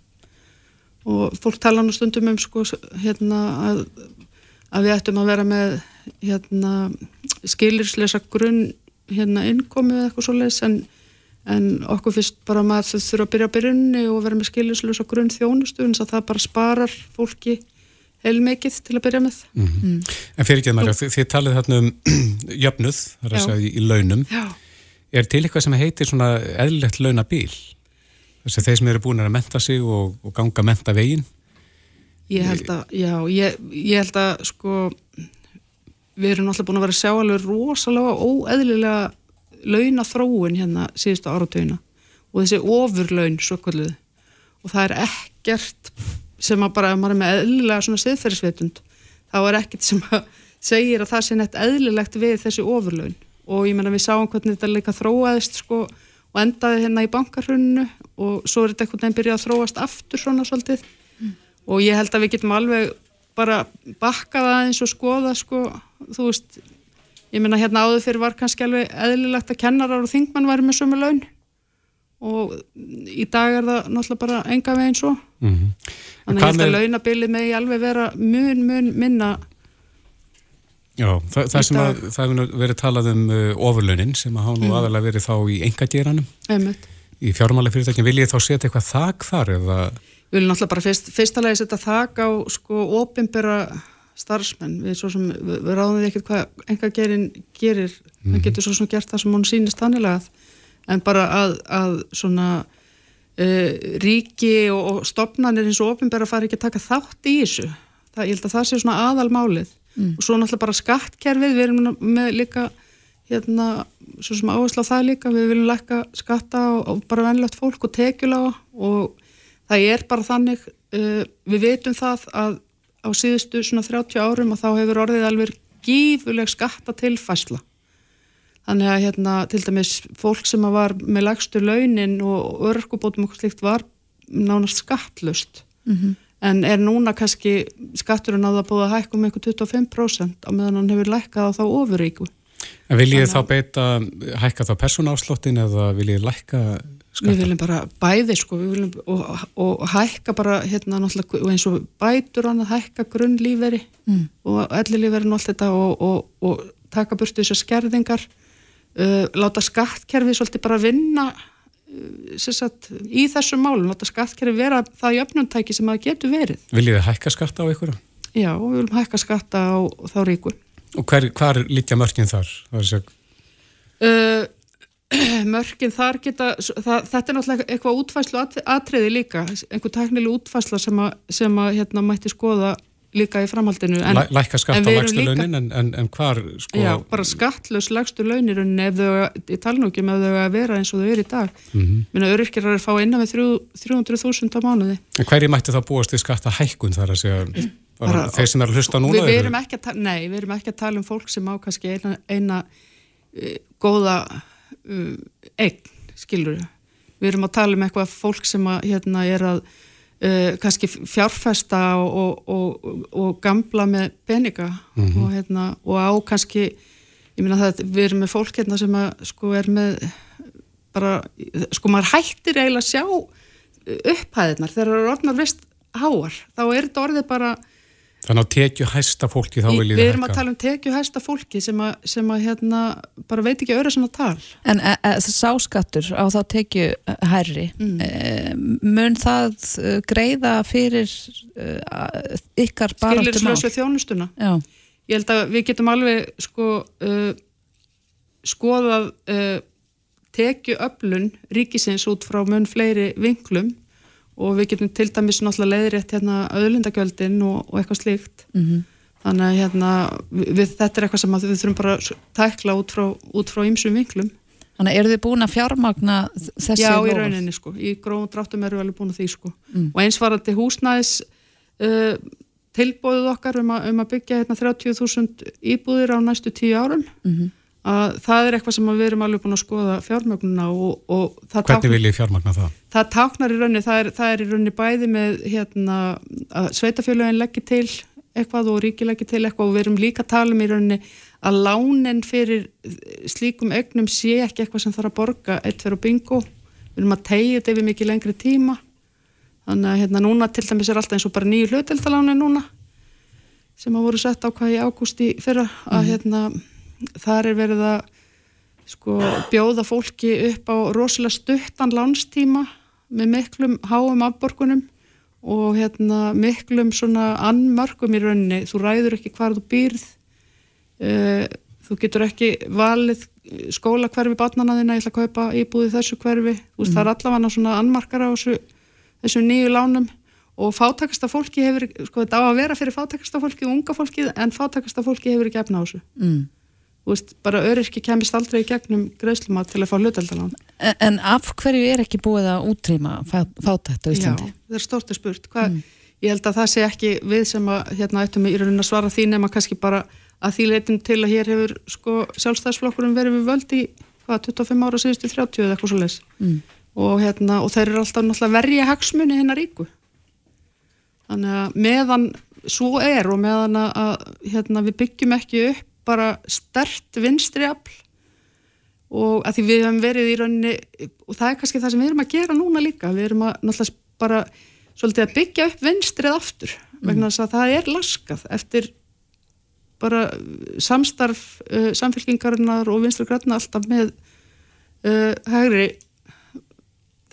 Speaker 7: og fólk tala nú stundum um sko hérna að, að við ættum að vera með hérna skilirsleisa grunn hérna innkomi eða eitthvað svo leiðis en, en okkur finnst bara maður þau þurfa að byrja að byrjunni og vera með skilirsleisa grunn þjónustu en það bara sparar fólki heilmikið til að byrja með
Speaker 2: mm -hmm. mm. En fyrir ekki að maður, þið, þið talið þarna um jöfnuð, það er að segja í launum Já er til eitthvað sem heitir svona eðlilegt launabíl? Þess að þeir sem eru búin að menta sig og, og ganga að menta veginn?
Speaker 7: Ég held að, já, ég, ég held að sko við erum alltaf búin að vera að sjá alveg rosalega óeðlilega launathróun hérna síðustu áratögina og þessi ofurlaun svo kalluð og það er ekkert sem að bara, ef maður er með eðlilega svona siðferðisveitund, þá er ekkert sem að segir að það sé neitt eðlilegt við þessi ofurlaun og ég menna við sáum hvernig þetta líka þróaðist sko og endaði hérna í bankarhunnu og svo er þetta einhvern veginn byrjað að þróast aftur svona svolítið mm. og ég held að við getum alveg bara bakkað aðeins og skoða sko, þú veist ég menna hérna áður fyrir var kannski alveg eðlilegt að kennarar og þingmann væri með sömu laun og í dag er það náttúrulega bara enga veginn svo mm -hmm. þannig að að launabilið með ég alveg vera mun mun minna
Speaker 2: Já, það, það sem að, það hefur verið talað um uh, ofurlaunin sem að hafa nú mm. aðalega verið þá í engadýranum í fjármáli fyrirtækjum, vil ég þá setja eitthvað þak þar eða?
Speaker 7: Við viljum náttúrulega bara fyrst, fyrstalega setja þak á sko ofinbera starfsmenn, við, sem, við, við ráðum því ekkert hvað engadýrin gerir, mm. það getur svo sem gert það sem hún sínist þannilega en bara að, að svona uh, ríki og, og stopnarnir eins og ofinbera fari ekki að taka þátt í þessu, það, ég held að það sé svona aðalmálið mm. og svo náttúrulega bara skattkerfið við erum með líka hérna, svo sem áherslu á það líka við viljum lækka skatta og, og bara vennlegt fólk og tekjulega og það er bara þannig uh, við veitum það að á síðustu svona 30 árum og þá hefur orðið alveg gífuleg skatta tilfæsla þannig að hérna til dæmis fólk sem var með lagstu launin og örkubótum og slikt var nánast skattlust mm -hmm en er núna kannski skatturinn á það búið að hækka um eitthvað 25% á meðan hann hefur lækkað á þá ofuríku.
Speaker 2: En vil ég þá beita hækka þá persónáslottin eða vil ég lækka
Speaker 7: skatta? Við viljum bara bæði sko viljum, og, og hækka bara hérna náttúrulega eins og bætur hann að hækka grunnlíferi mm. og ellilíferin og allt þetta og, og, og taka burtu þessar skerðingar uh, láta skattkerfi svolítið bara vinna sagt, í þessum málum, láta skattkerfi vera það jöfnumtæki sem það getur verið.
Speaker 2: Viljið þið hækka skatta á ykkur?
Speaker 7: Já, við viljum hækka skatta á þá ríkun.
Speaker 2: Og hver, hver lítja mörgin þar? Er.
Speaker 7: Uh, mörgin þar geta það, þetta er náttúrulega eitthvað útfæslu atriði líka, einhver teknileg útfæsla sem að, sem að hérna mætti skoða líka í framhaldinu
Speaker 2: en, Lækka skatt á lægstu launin en, en, en hvar sko...
Speaker 7: Já, bara skattlaus lægstu launir en ef þau, ég tala nú ekki með þau að vera eins og þau eru í dag mm -hmm. minna öryrkir er að fá innan við 300.000 á mánuði
Speaker 2: En hverju mætti þá búast í skatta hækkun þar að segja bara, þeir sem er að hlusta núna?
Speaker 7: Við, erum ekki að nei, við erum ekki að tala um fólk sem á kannski eina, eina uh, góða uh, eign, skilur við erum að tala um eitthvað fólk sem að, hérna, er að uh, kannski fjárfesta og, og, og, og gamla með peninga mm -hmm. og hérna og á kannski ég minna það við erum með fólk hérna sem að sko er með bara sko maður hættir eiginlega að sjá upphæðinar þegar það eru orðnar vist háar þá er þetta orðið bara
Speaker 2: Þannig að tekju hæsta fólki þá viljið
Speaker 7: það Við erum að tala um tekju hæsta fólki sem að, sem að hérna, bara veit ekki öru svona tal
Speaker 3: En e, e, sáskattur á þá tekju herri mm. e, mun það e, greiða fyrir e, ykkar baráttum
Speaker 7: á? Skilirslösu þjónustuna Já. Ég held að við getum alveg sko uh, skoðað uh, tekju öflun ríkisins út frá mun fleiri vinklum og við getum til dæmis náttúrulega leiðrétt hérna auðlindagjöldin og, og eitthvað slíkt. Mm -hmm. þannig að hérna við, þetta er eitthvað sem við þurfum bara að tækla út frá, ýmsum vinklum.
Speaker 3: Þannig eru þið búin að fjármagna þessi
Speaker 7: Já, í rauninni sko, í gróðum dráttum eru við alveg búin að því sko. Mm. og eins var þetta húsnæðis uh, tilbóðuð okkar um að, um að byggja hérna 30.000 íbúðir á næstu tíu árum. Mm -hmm að það er eitthvað sem við erum alveg búin að skoða fjármögnuna og, og
Speaker 2: Hvernig táknar, vil ég fjármögna það?
Speaker 7: Það táknar í rauninni, það er, það er í rauninni bæði með hérna, að sveitafjölögin leggir til eitthvað og ríki leggir til eitthvað og við erum líka að tala um í rauninni að lánin fyrir slíkum ögnum sé ekki eitthvað sem þarf að borga eitt fyrir bingo, við erum að tegja þetta yfir mikið lengri tíma þannig að hérna núna til dæmis er alltaf eins og bara nýju hlutildalánir núna sem að voru sett á hvað í ágústi fyrra að mm. hérna þar er verið að sko, bjóða fólki upp á rosalega stuttan lánstíma með miklum háum afborgunum og hérna, miklum svona annmörgum í rauninni, þú ræður ekki hvar þú býrð uh, þú getur ekki valið skóla hverfi batnanaðina, ég ætla að kaupa íbúði þessu hverfi, þú veist mm. það er allavega svona annmarkar á þessu, þessu nýju lánum. Og fátakasta fólki hefur, sko þetta á að vera fyrir fátakasta fólki og unga fólki en fátakasta fólki hefur ekki efna á þessu. Mm veist, bara öryrki kemist aldrei í gegnum greiðslumát til að fá hlutaldalan
Speaker 3: en, en af hverju er ekki búið að útrýma fátætt á Íslandi?
Speaker 7: Já, það er stortu spurt Hva, mm. ég held að það sé ekki við sem að hérna ættum í raunin að svara því nema kannski bara að því leitum til að hér hefur sko sjálfstæðsflokkurum verið við völd í hvað, 25 ára síðustu 30 eða eitthvað svo les mm. og hérna og þeir eru alltaf náttúrulega verja hagsmunni hennar ríku þannig að meðan svo er og meðan að hérna, við byggjum ekki upp bara stert vinstri afl og að því við hefum verið í rauninni og það er kannski það sem við erum að gera núna líka við erum að náttúrulega bara svolítið að byggja upp vinstrið aftur mm. vegna þess að það er laskað eftir bara samstarf uh, samfélkingarinnar og vinstri græna alltaf með uh, hægri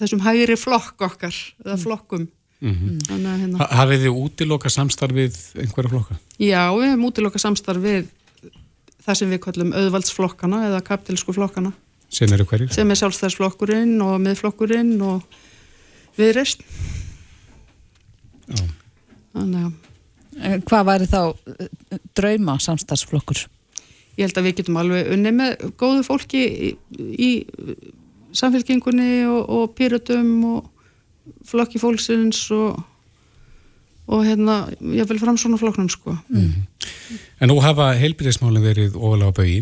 Speaker 7: þessum hægri flokk okkar eða mm. flokkum mm -hmm.
Speaker 2: Hérna. Hafið þið útiloka samstarfið einhverja flokka?
Speaker 7: Já, við hefum útiloka samstarfið það sem við kallum auðvaldsflokkana eða kapitalsku flokkana
Speaker 2: sem eru hverjir?
Speaker 7: sem er sjálfstæðsflokkurinn og miðflokkurinn og viðreist
Speaker 3: þannig að Hvað væri þá eh, drauma samstagsflokkur?
Speaker 7: Ég held að við getum alveg unni með góðu fólki í, í samfélkingunni og, og pyrutum og flokki fólksins og og hérna, ég vil fram svona flokknum sko. Mm.
Speaker 2: En nú hafa heilbyrðismálinn verið ofalega á bögi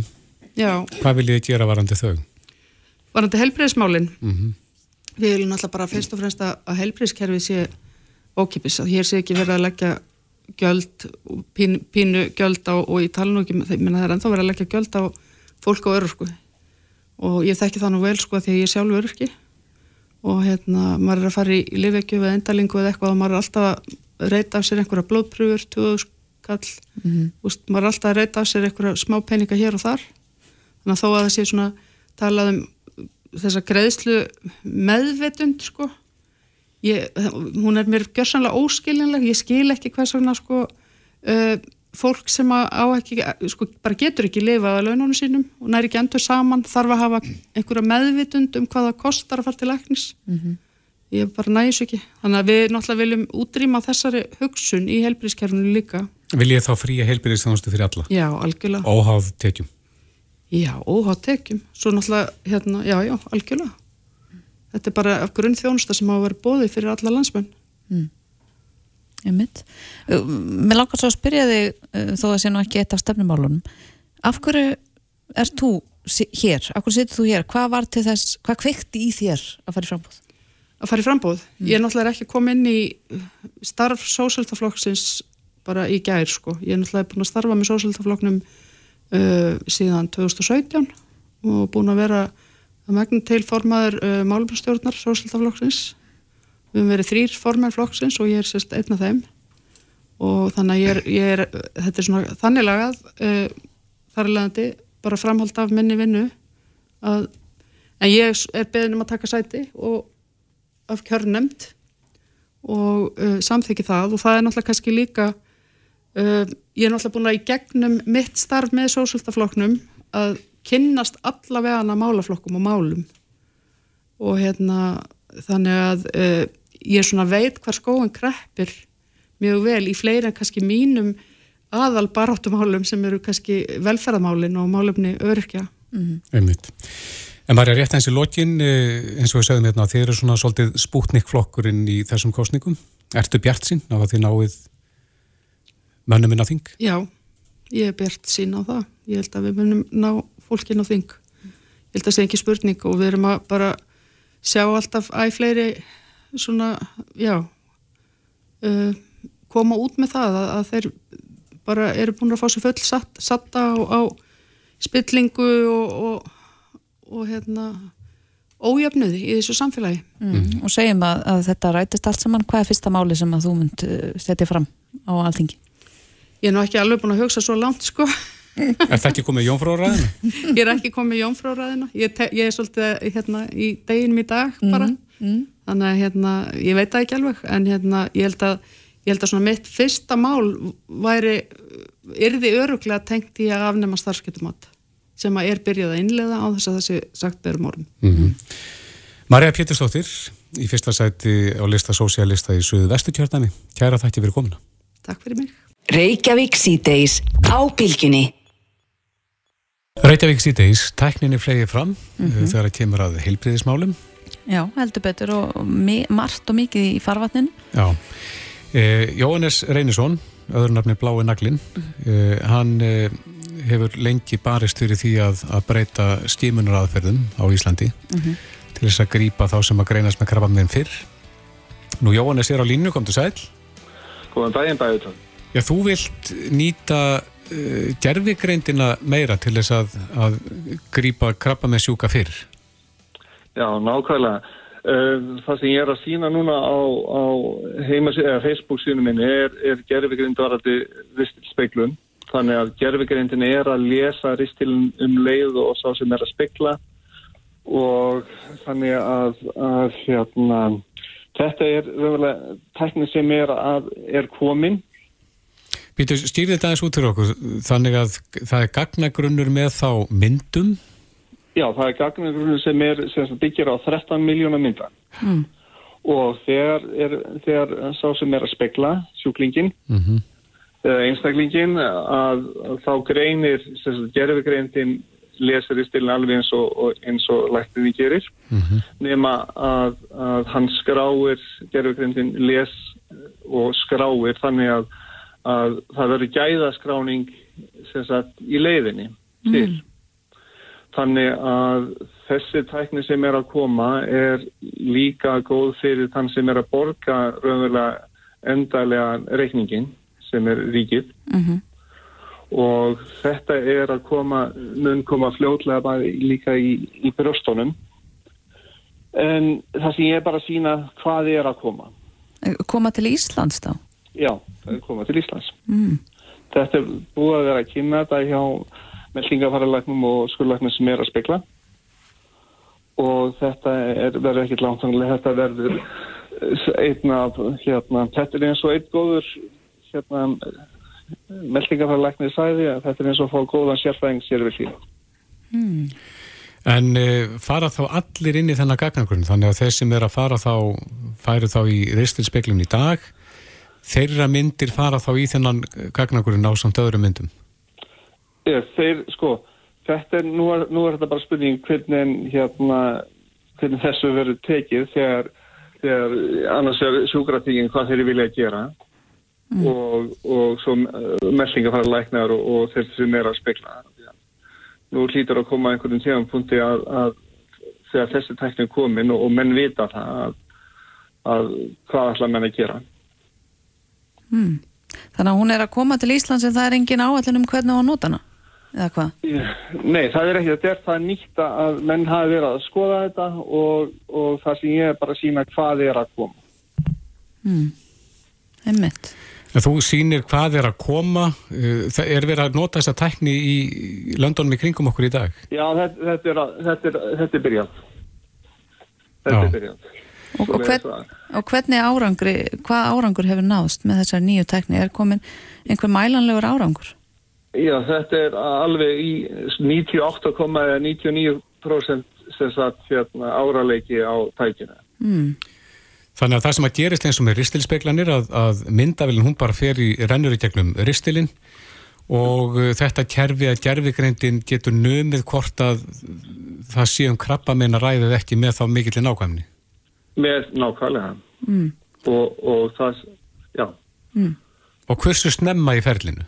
Speaker 7: Já.
Speaker 2: Hvað viljið þið gera varandi þau?
Speaker 7: Varandi heilbyrðismálinn mm -hmm. Við viljum alltaf bara fyrst og fremst að heilbyrðiskerfið sé ókipis, að hér sé ekki verið að leggja göld, pínu, pínu göld á, og ekki, menn það er ennþá verið að leggja göld á fólk og örurku og ég þekki það nú vel sko því að ég er sjálf örurki og hérna, maður er að fara í lifekju eða endalingu eða eitthvað og maður er alltaf að reyta af sér einhverja blóðpröfur, 2000 kall, mm -hmm. Úst, maður er alltaf að reyta af sér einhverja smá peninga hér og þar. Þannig að þó að það sé svona talað um þessa greiðslu meðvetund sko ég, hún er mér gjörsanlega óskilinleg ég skil ekki hvers vegna sko uh, fólk sem á ekki sko bara getur ekki lifað að laununum sínum og næri ekki endur saman þarf að hafa einhverja meðvitund um hvað það kostar að fara til læknis. Mm -hmm. ég bara næs ekki. Þannig að við náttúrulega viljum útrýma þessari hugsun í helbrískerfunu líka
Speaker 2: Vil ég þá fría helbríðstjónustu fyrir alla?
Speaker 7: Já, algjörlega
Speaker 2: Óháð tekjum
Speaker 7: Já, óháð tekjum svo náttúrulega, hérna, já, já, algjörlega þetta er bara af grunn þjónusta sem á að vera bóði fyrir alla landsmenn mm.
Speaker 3: Ég mynd Mér langar svo að spyrja þig þó að sé nú ekki eitt af stefnumálunum af hverju ert þú hér, af hverju setur þú hér hvað var til þess, hvað kveikti í þér að fara í frambóð?
Speaker 7: Að fara í frambóð? Mm. Ég er náttúrulega ekki komið inn í starf sósaldaflokksins bara í gær sko, ég er náttúrulega búin að starfa með sósaldaflokknum uh, síðan 2017 og búin að vera að megna til formaður uh, málumstjórnar sósaldaflokksins við hefum verið þrýr formar flokksins og ég er sérst einn af þeim. Og þannig að ég er, ég er þetta er svona þannig lagað uh, þar er leðandi bara framhald af minni vinnu að, en ég er beðin um að taka sæti og af kjörnemt og uh, samþykki það. Og það er náttúrulega kannski líka uh, ég er náttúrulega búin að í gegnum mitt starf með sósaldaflokknum að kynnast allavega málaflokkum og málum og hérna þannig að uh, ég svona veit hvar skóan kreppir mjög vel í fleiri en kannski mínum aðal baráttumálum sem eru kannski velferðamálin og málumni örkja.
Speaker 2: Mm -hmm. En var ég rétt eins í lokin eins og við sögum hérna að þið eru svona svolítið spútnik flokkurinn í þessum kostningum. Ertu bjart sín á að þið náið mönnum inn á þing?
Speaker 7: Já, ég er bjart sín á það. Ég held að við mönnum ná fólkin á þing. Ég held að það sé ekki spurning og við erum að bara sjá alltaf æg fleiri svona, já uh, koma út með það að, að þeir bara eru búin að fá sér full satt, satta á, á spillingu og, og, og hérna ójöfnuði í þessu samfélagi
Speaker 3: mm. og segjum að, að þetta rætist allt saman hvað er fyrsta máli sem að þú mynd uh, setja fram á alþingi?
Speaker 7: Ég er nú ekki alveg búin að hugsa svo langt sko.
Speaker 2: Er það ekki komið jónfráraðina?
Speaker 7: Ég er ekki komið jónfráraðina ég, ég er svolítið hérna í deginum í dag bara. mm. Mm þannig að hérna, ég veit það ekki alveg en hérna, ég held að ég held að svona mitt fyrsta mál væri, yrði öruglega tengt í að afnema starfskeitumat sem að er byrjað að innlega á þess að þessi sagt berum orðin mm -hmm.
Speaker 2: Marja Péturstóttir í fyrsta sæti á lista sósialista í Suðu Vestutjörnami, kæra þætti fyrir komuna.
Speaker 7: Takk fyrir mig
Speaker 1: Reykjavík síðdeis á bylginni
Speaker 2: Reykjavík síðdeis, tækninni flegið fram mm -hmm. þegar það kemur að heilbriðismálum
Speaker 3: Já, heldur betur og margt og mikið í farvatnin
Speaker 2: Já, eh, Jóhannes Reynisson öðru nafni Blái Naglin eh, hann eh, hefur lengi barist fyrir því að, að breyta skimunaraðferðum á Íslandi mm -hmm. til þess að grýpa þá sem að greinast með krabaminn fyrr. Nú Jóhannes er á línu, kom til sæl
Speaker 8: Góðan daginn bæður
Speaker 2: Já, þú vilt nýta uh, gerfigreindina meira til þess að, að grýpa krabaminn sjúka fyrr
Speaker 8: Já, nákvæmlega. Það sem ég er að sína núna á, á Facebook síðan minni er, er gerfigrind varandi ristilspeiklun. Þannig að gerfigrindin er að lesa ristilin um leið og sá sem er að speikla og þannig að, að hérna, þetta er tekni sem er, að, er komin.
Speaker 2: Býtu, stýrði þetta aðeins út fyrir okkur. Þannig að það er gagnagrunnur með þá myndum
Speaker 8: Já, það er gagnargrunni sem er sem byggir á 13 miljóna mynda mm. og þegar, er, þegar sá sem er að spekla sjúklingin mm -hmm. einstaklingin að, að þá greinir gerðugreindin lesir í stilin alveg eins og, og eins og læktinni gerir mm -hmm. nema að, að hann skráir gerðugreindin les og skráir þannig að, að það verður gæðaskráning sagt, í leiðinni til mm. Þannig að þessi tækni sem er að koma er líka góð fyrir þann sem er að borga raunverulega endalega reikningin sem er ríkið mm -hmm. og þetta er að koma, mun koma fljóðlega bara líka í, í brjóstónum en það sem ég er bara að sína hvað er að koma
Speaker 3: Koma til Íslands þá?
Speaker 8: Já, það er koma til Íslands
Speaker 3: Mm.
Speaker 8: þetta er búið að vera að kynna þetta hjá meldingafæralæknum og skurlæknum sem er að spekla og þetta er, verður ekkert langtanlega þetta verður eh, einn af hérna, þetta er eins og einn góður hérna meldingafæralæknir sæði að þetta er eins og að fá góðan sérfæðing sér við hlýna
Speaker 3: Mm.
Speaker 2: En uh, fara þá allir inn í þennan gagnagrunn, þannig að þeir sem er að fara þá, færu þá í ristilspeglum í dag, þeirra myndir fara þá í þennan gagnagrunn á samt öðrum myndum.
Speaker 8: Ég, þeir, sko, þetta er, nú er, nú er þetta bara spurning hvernig, hérna, hvernig þessu verður tekið þegar, þegar annars er sjúkratíkin hvað þeir vilja gera og, og svo uh, meldinga fara læknar og, og þeir sem er að spekla. Nú hlýtur að koma einhvern tíðan punkti að, að þegar þessi tæknin komin og, og menn vita það að, að hvað ætla menn að gera.
Speaker 3: Mm. Þannig að hún er að koma til Íslands en það er engin áallin um hvernig á að nota hana? Eða hvað?
Speaker 8: Nei, það er ekki þetta er það nýtt að menn hafi verið að skoða þetta og, og það sem ég er bara að sína hvað er að koma.
Speaker 3: Mm. Einmitt.
Speaker 2: En þú sýnir hvað er að koma, uh, það er verið að nota þessa tækni í löndunum í kringum okkur í dag?
Speaker 8: Já, þetta, þetta, er, að- þetta, er, þetta er byrjað. Þetta
Speaker 2: Já.
Speaker 8: er byrjað.
Speaker 3: Og, og, hvern, og hvernig árangri, hvað árangur hefur náðst með þessar nýju tekni? Er komin einhver mælanlegur árangur?
Speaker 8: Já, þetta er alveg í 98,99% sem sagt hérna áraleiki á tækina.
Speaker 3: Mm.
Speaker 2: Þannig að það sem að gerist eins og með ristilspeglanir að, að myndavillin hún bara fer í rennur í gegnum ristilinn og uh, þetta kerfi að gerfigreindin getur numið hvort að það sé um krabba meina ræðið ekki með þá mikillin ákvæmni.
Speaker 8: Með nákvæmlega.
Speaker 3: Mm.
Speaker 8: Og, og það, já.
Speaker 2: Og hversu snemma í ferlinu?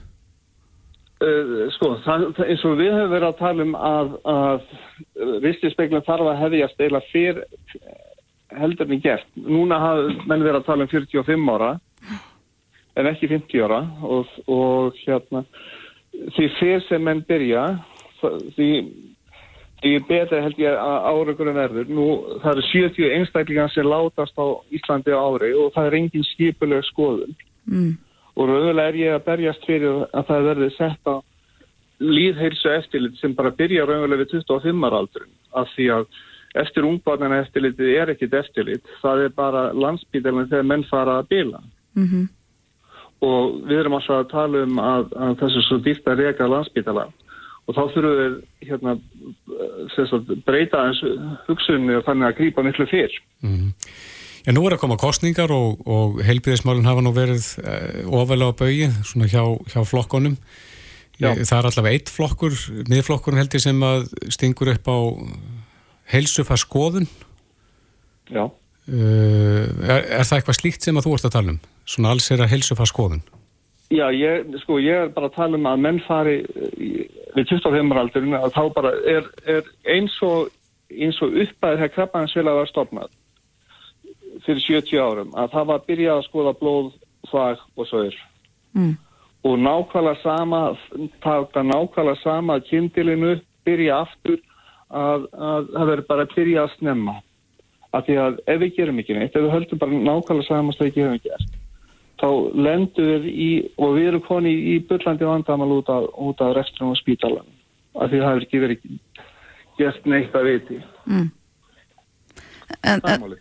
Speaker 8: Uh, sko, það, það, eins og við höfum verið að tala um að, að ristispeglun þarf að hefjast eila fyrr heldur en gert. Núna hafa menn verið að tala um 45 ára en ekki 50 ára og, og hérna því fyrr sem menn byrja því, því betur held ég að áraugurum verður. Nú það eru 70 einstaklingar sem látast á Íslandi á ári og það er engin skipuleg skoðun.
Speaker 3: Mm.
Speaker 8: og raunverulega er ég að berjast fyrir að það verði sett á líðheilsu eftirlit sem bara byrja raunverulega við 25 ára aldurinn. Af því að eftir ungbarnana eftirlitið er ekkit eftirlit. Það er bara landsbítalinn þegar menn fara að bila.
Speaker 3: Mm
Speaker 8: og við erum alltaf að tala um að, að þessu svo dýrt að reka landsbítala og þá þurfum við hérna, sagt, breyta eins hugsunni og þannig að grípa miklu fyrr
Speaker 2: Mm. En nú er að koma kostningar og, og heilbíðismálun hafa nú verið uh, ofalega á baui, svona hjá, hjá flokkonum.
Speaker 8: Já.
Speaker 2: Það er allavega eitt flokkur, miðflokkurinn held ég sem að stingur upp á heilsufarskoðun.
Speaker 8: Já.
Speaker 2: Uh, er, er það eitthvað slíkt sem að þú ert að tala um? Svona alls er að heilsufarskoðun.
Speaker 8: Já, ég, sko, ég er bara að tala um að menn fari í- við 25 aldurinn að þá bara er, er eins og, eins og uppæðið þegar krabbaðinsfélag var stopnað fyrir 70 árum að það var að byrja að skoða blóð, þvag og sögur
Speaker 3: Mm.
Speaker 8: og nákvæmlega sama taka nákvæmlega sama kindilinu, byrja aftur að, að það verður bara að byrja að snemma af því að ef við gerum ekki neitt, ef við höldum bara nákvæmlega sama sem við gerum gert þá lendum við í, og við erum koni í, í bullandi vandamal út af, af rekstrum og spítalan af því það hefur ekki verið gert neitt að viti
Speaker 3: Mm. En, en,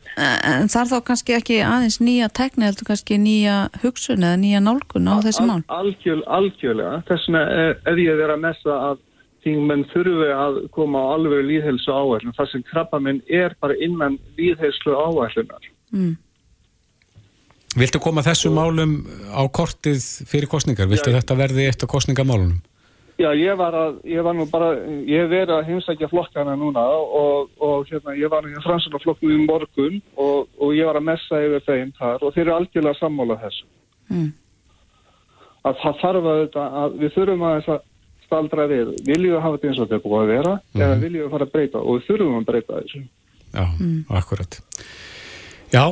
Speaker 3: en þar þá kannski ekki aðeins nýja tekni heldur kannski nýja hugsun eða nýja nálgun á þessi mál
Speaker 8: Al, algjör, algjörlega, þess vegna er, er ég að vera að messa að þingmenn þurfi að koma á alveg líðhelsu áætlun, þar sem krabbaminn er bara innan líðhelsu áætlunar.
Speaker 3: mm.
Speaker 2: Viltu koma þessum málum á kortið fyrir kostningar? Viltu
Speaker 8: Já.
Speaker 2: þetta verði eitt af kostningamálunum?
Speaker 8: Já, ég var, að, ég var nú bara, ég verið að heimsækja flokkana núna og, og hérna, ég var í fransunarflokknu í morgun og, og ég var að messa yfir þeim þar og þeir eru algjörlega sammála þessu.
Speaker 3: Mm.
Speaker 8: Að það þarf að þetta, að við þurfum að þess að staldra við, viljum við hafa þetta eins og þetta er búið að vera eða viljum við fara að breyta og við þurfum að breyta þessu.
Speaker 2: Já, akkurat. Já,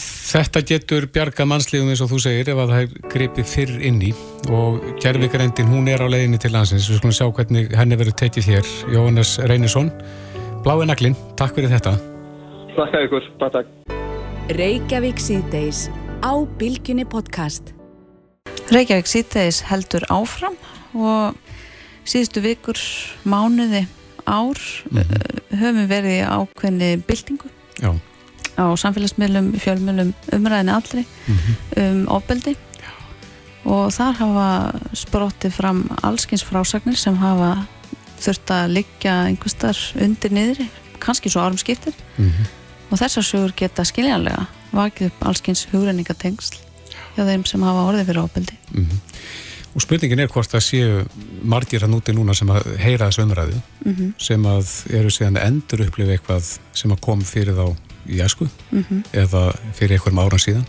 Speaker 2: þetta getur bjarga mannslífum eins og þú segir ef að það er gripið fyrr inn í. Og gerfigreindin hún er á leiðinni til landsins. Við skulum sjá hvernig henni verður tekið hér. Jóhannes Reynisson, Blái Naglin, takk fyrir þetta.
Speaker 8: Þakka ykkur, bara takk.
Speaker 1: Reykjavík síðdeis á Bilginni podcast.
Speaker 3: Reykjavík síðdeis heldur áfram og síðustu vikur, mánuði, ár mm höfum verið ákveðni byltingu.
Speaker 2: Já,
Speaker 3: á samfélagsmiðlum, fjölmiðlum, umræðinni allri um ofbeldi. Og þar hafa sprottið fram allskins frásagnir sem hafa þurft að liggja einhverstar undir niðri, kannski svo árum skiptir. Og þessar sögur geta skiljanlega vakið upp allskins hugrenningatengsl hjá þeim sem hafa orðið fyrir ofbeldi.
Speaker 2: Og spurningin er hvort það séu margir að núti núna sem að heyra þessu umræðu
Speaker 3: Mhm.
Speaker 2: sem að eru síðan endur upplifa eitthvað sem að kom fyrir þá í æsku
Speaker 3: Mhm.
Speaker 2: eða fyrir einhverjum áran síðan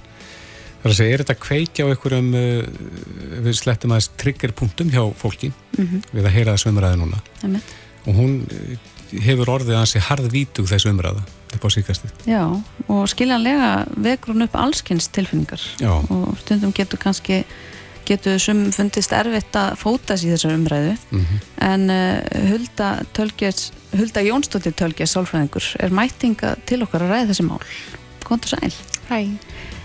Speaker 2: Það er að segja, er þetta að kveikja á einhverjum uh, við slettum aðeins triggerpunktum hjá fólki
Speaker 3: Mhm.
Speaker 2: við að heyra þessu umræðu núna
Speaker 3: Einmitt.
Speaker 2: og hún uh, hefur orðið ansi harðvítug þessu umræða upp á síkastið
Speaker 3: Já, og skiljanlega vekur hún upp allskins tilfinningar
Speaker 2: Já.
Speaker 3: og stundum getur kannski getur sum fundist erfitt að fóta sér þessar umræðu
Speaker 2: Mhm.
Speaker 3: en uh, Hulda, Tölgjes, Hulda Jónsdóttir Tölgjes sálfræðingur er mætinga til okkar að ræða þessi mál Kontur sæl
Speaker 9: Hæ.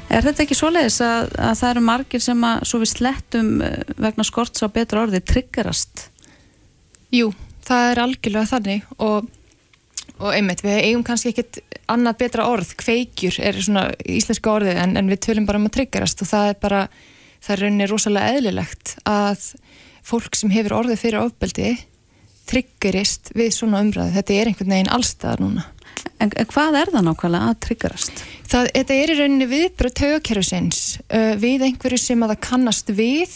Speaker 3: Er þetta ekki svoleiðis að, að það eru margir sem að svo við slettum eh, vegna skorts á betra orði triggerast?
Speaker 9: Jú, það er algjörlega þannig og, og einmitt, við eigum kannski ekkit annað betra orð, kveikjur er svona íslenska orðið en, en við tölum bara um að triggerast og það er bara, það er rauninni rosalega eðlilegt að fólk sem hefur orðið fyrir ofbeldi triggerist við svona umræðu, þetta er einhvern veginn allstaðar núna.
Speaker 3: En, hvað er það nákvæmlega að triggerast?
Speaker 9: Það, þetta er í rauninni viðbröð taugakerfisins uh, við einhverju sem að það kannast við,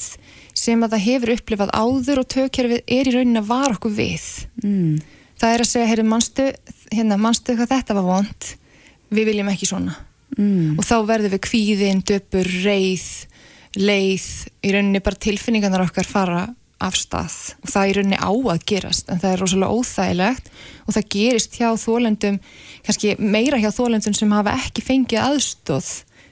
Speaker 9: sem að það hefur upplifað áður og taugakerfið er í rauninni að vara okkur við.
Speaker 3: Mm.
Speaker 9: Það er að segja, heyrðu, manstu, hérna, manstu hvað þetta var vond, við viljum ekki svona.
Speaker 3: Mm.
Speaker 9: Og þá verðum við kvíðin, döpur, reið, leið, í rauninni bara tilfinningarnar okkar fara af stað. Og það er í rauninni á að gerast en það er rosalega óþægilegt. Og það gerist hjá þólendum kannski meira hjá þólendum sem hafa ekki fengið aðstóð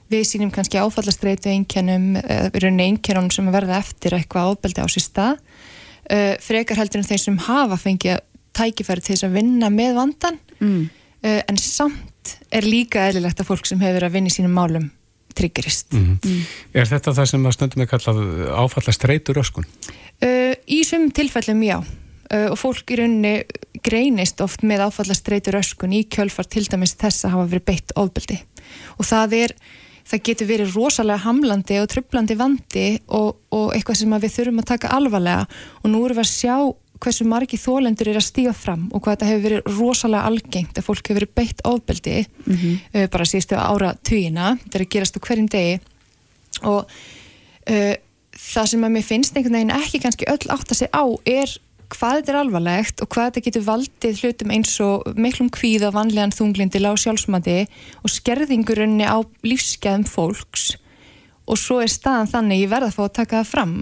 Speaker 9: við sínum kannski áfallastreitu einkennum eða í rauninni einkennunum sem verða eftir eitthvað ábeldi á sér stað uh, frekar heldur en þeir sem hafa fengið tækifæri til þess að vinna með vandan
Speaker 3: Mm.
Speaker 9: uh, en samt er líka eðlilegt að fólk sem hefur verið að vinna í sínum málum triggerist
Speaker 2: Mm. Er þetta það sem að stundum er kallað áfalla streitur öskun?
Speaker 9: Uh, í sumum tilfellum já. Uh, og fólk í rauninni greinist oft með áfallastreitur öskun í kjölfar til dæmis þess að hafa verið beitt ofbeldi. Og það er það getur verið rosalega hamlandi og trublandi vandi og, og eitthvað sem við þurfum að taka alvarlega. Og nú erum við að sjá hversu margi þólendur er að stíga fram og hvað þetta hefur verið rosalega algengt að fólk hefur verið beitt ofbeldi uh, bara síðustu ára tugina þetta er að gerast á hverjum degi. Og uh, það sem að mér finnst einhvern veginn ekki kannski öll átt að segja á er hvað þetta er alvarlegt og hvað þetta getur valdið hlutum eins og miklum kvíða, vanlegan þunglindi, lág sjálfsmati og skerðingurunni á lífsgæðum fólks. Og svo er staðan þannig, ég verða að fá að taka það fram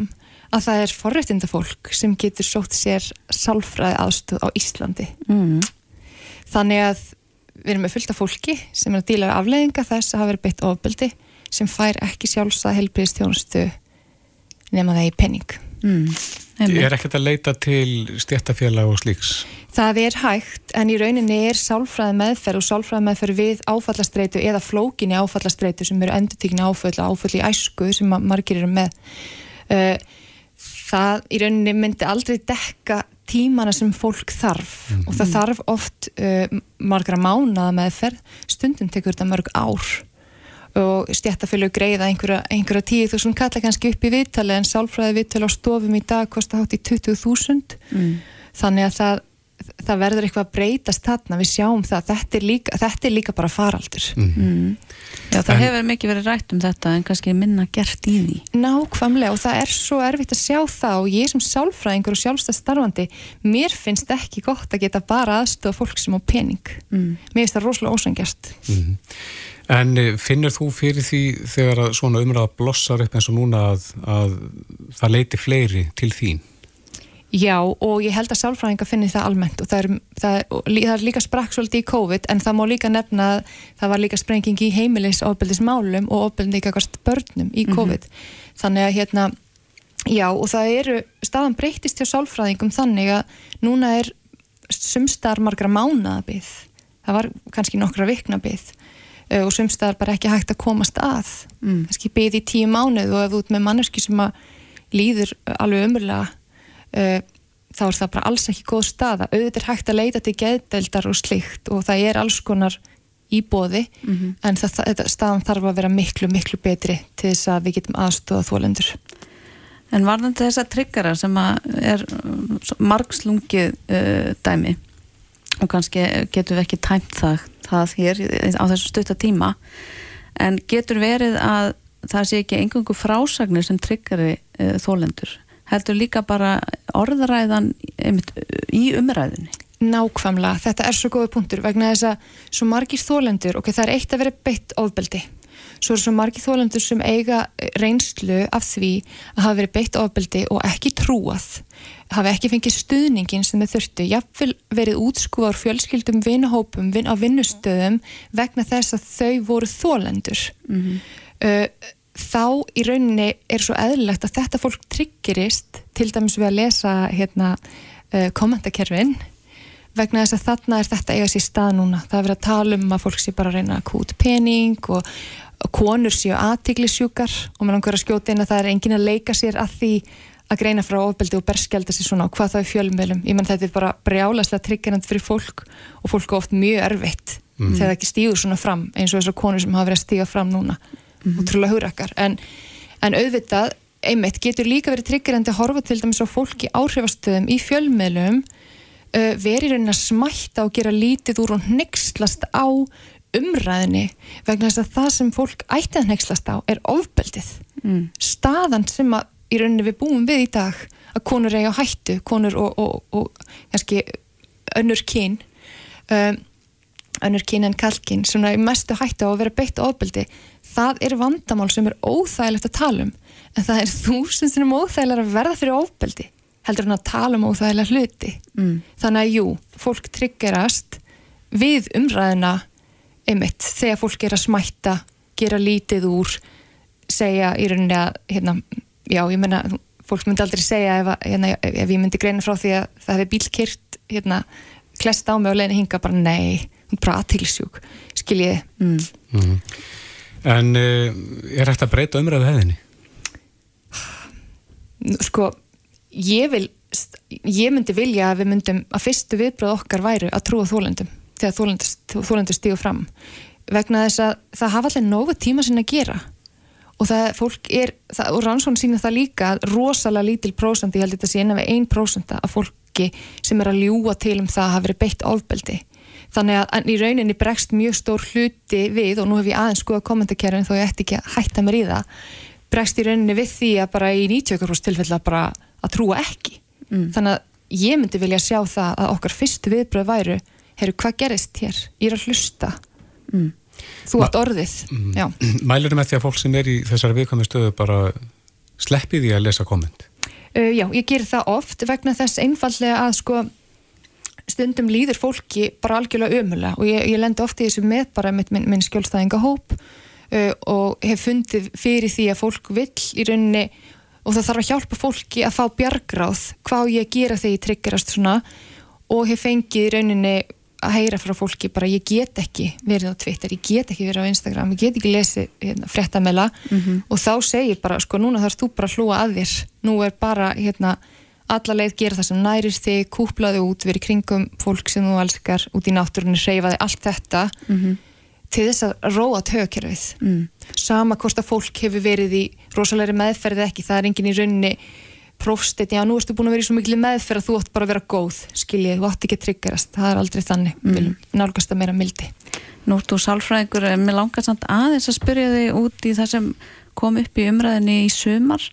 Speaker 9: að það er forréttinda fólk sem getur sótt sér sálfræði aðstöð á Íslandi
Speaker 3: Mm.
Speaker 9: þannig að við erum með fullta fólki sem er að díla afleðinga þess að hafa verið beitt ofbeldi sem fær ekki sjálfsað helbriðstjónustu nema það í penning
Speaker 3: Mm.
Speaker 2: Er ekkert að leita til stjættafélag og slíks?
Speaker 9: Það er hægt en í rauninni er sálfræði meðferð og sálfræði meðferð við áfallastreitu eða flókinni áfallastreitu sem eru endurtíkni áföll og áföll í æsku sem að margir eru með uh, það í rauninni myndi aldrei dekka tímana sem fólk þarf. Og það þarf oft uh, margra mánaða meðferð. Stundum tekur þetta mörg ár. Og stjættafélög greiða einhverja, einhverja tíu þúsund kalla kannski upp í viðtali en sálfræði viðtali á stofum í dag kosta hátt í 20.000
Speaker 3: Mm.
Speaker 9: þannig að það, það verður eitthvað að breytast þarna, við sjáum það þetta er líka, þetta er líka bara faraldur
Speaker 3: Mm. Já, það
Speaker 2: En-
Speaker 3: hefur mikið verið rætt um þetta en kannski minna gert í því.
Speaker 9: nákvæmlega og það er svo erfitt að sjá það og ég sem sálfræðingur og sjálfstæð starfandi mér finnst ekki gott að geta bara aðstofa fólk sem á pening
Speaker 3: Mm.
Speaker 9: mér finnst það rosalega ósangjast
Speaker 2: Mhm. En eh, finnur þú fyrir því þegar að svona umræða blossar upp eins og núna að, að það leiti fleiri til þín?
Speaker 9: Já og ég held að sálfræðinga finni það almennt og það er, það er, það er líka sprakk svolítið í COVID en það má líka nefna að það var líka sprenging í heimilis ofbeldismálum og ofbeldi ekkert börnum í COVID. Þannig að hérna já og það eru, staðan breytist hjá sálfræðingum þannig að núna er sumstar margra mánaðabið það var kannski nokkra vikna byggð uh, og sumstaðar bara ekki hægt að komast að. Mm. kannski byggð í tíu mánuð og ef þú ert með manneski sem að líður alveg umurlega uh, þá er það bara alls ekki góð staða. Auðvitað er hægt að leita til geðdeldar og slikt og það er alls konar í bóði mm -hmm. en það, það, staðan þarf að vera miklu, miklu betri til þess að við getum aðstofað þólendur
Speaker 3: En varðandi þessa tryggara sem er margslungið uh, dæmi og kannski getur við ekki tæmt það, það hér á þessu stutta tíma en getur verið að það sé ekki engungu frásagnir sem tryggari uh, þólendur heldur líka bara orðræðan í umræðinni
Speaker 9: Nákvæmlega, þetta er svo góða punktur vegna þess að svo margir þólendur ok, það er eitt að vera beitt ofbeldi. Svo er svo margir þólendur sem eiga reynslu af því að hafa verið beitt ofbeldi og ekki trúað hafa ekki fengið stuðningin sem þau þurftu, jáfnvel verið útskúðar fjölskyldum vinnahópum vin á vinnustöðum vegna þess að þau voru þólendur mm -hmm. uh, þá í rauninni er svo eðlilegt að þetta fólk tryggirist til dæmis við að lesa hérna, uh, kommentarkerfin vegna þess að þarna er þetta eiga sér stað núna. Það er verið að tala um að fólk sé bara að reyna að kút pening og, og konur séu aðtiklisjúkar og maður langar að skjóta inn að það er engin að leika sér að því að greina frá ofbeldi og berskjálta sér svona og hvað það er fjölumvelum. Ég menn þetta er bara brjálaslega tryggjand fyrir fólk og fólk er oft mjög erfitt mm. þegar það ekki stíður svona fram eins og þessar konur sem hafa verið að stíga fram núna mm. og trúlega hurakkar. En, en auðvitað, einmitt, getur líka verið tryggjandi að horfa til dæmis á fólki áhrifastöðum í fjölmvelum uh, verið raunin að smætta og gera lítið úr og nexlast á umræðinni vegna þess að það sem fólk ætti að nexlast á er ofbeldið mm. staðan sem að í rauninni við búum við í dag að konur eiga hættu, konur og, og, og kannski önnur kyn um, önnur kyn en kalkin, svona í mestu hættu á að vera beitt ofbeldi það er vandamál sem er óþægilegt að tala um en það er þúsund sem er óþægilega að verða fyrir ofbeldi heldur hann að tala um óþægilega hluti mm. þannig að jú, fólk triggerast við umræðina einmitt, þegar fólk er að smætta gera lítið úr segja í rauninni að hérna, já, ég menna, fólk myndi aldrei segja ef, hérna, ef ég myndi greina frá því að það hefði bílkyrt hérna, klest á mig og leina hinga bara nei bara aðtilsjúk, skiljiði mm. mm.
Speaker 2: En uh, er þetta breyta umræðu hefðinni?
Speaker 9: Sko ég vil ég myndi vilja að við myndum að fyrstu viðbröð okkar væru að trúa þólendum þegar þólendur stígu fram. Vegna þess að það hafa allir nógu tíma sinna að gera. Og það fólk er, það, og rannsónu sína það líka rosalega lítil prósandi, ég held þetta sé innan við 1% af fólki sem er að ljúa til um það að hafa verið beitt ofbeldi þannig að í rauninni bregst mjög stór hluti við og nú hef ég aðeins skoða kommentarkerfin þó ég ætti ekki að hætta mér í það bregst í rauninni við því að bara í 90% tilfella bara að trúa ekki mm. þannig að ég myndi vilja sjá það að okkar fyrstu viðbröð væru heyrðu hvað gerist hér, ég er að hlusta mm. þú átt orðið
Speaker 2: mm. Mælur með því að fólk sem er í þessari viðkvæmi stöðu bara sleppi því að lesa komment
Speaker 9: uh, Já, ég ger það oft vegna þess einfallega að sko stundum líður fólki bara algjörlega ömulega og ég, ég lendi oft í þessu með bara minn, minn skjólstæðinga hóp uh, og hef fundið fyrir því að fólk vill í rauninni og það þarf að hjálpa fólki að fá bjargráð hvað ég gera þegar ég tryggirast svona og hef fengið í rauninni að heyra frá fólki bara ég get ekki verið á Twitter, ég get ekki verið á Instagram ég get ekki lesið hérna, fréttamela mm -hmm. og þá segir bara, sko núna þarfst þú bara að hlúa að þér, nú er bara hérna, alla leið gera það sem nærir þig kúplaði út, verið kringum fólk sem þú elskar, út í náttúrunni, reyfaði allt þetta. Mm -hmm til þess að róa tökjörfið mm. sama hvort að fólk hefur verið í rosalegri meðferð ekki, það er engin í raunni prófsteit, já nú erstu búin að vera í svo miklu meðferð að þú ætti bara að vera góð, skiljið þú ætti ekki að tryggarast, það er aldrei þannig. Mm. nálgast að meira mildi.
Speaker 3: Nú ertu sálfræðingur, mér langar samt aðeins að spyrja þig út í það sem kom upp í umræðinni í sumar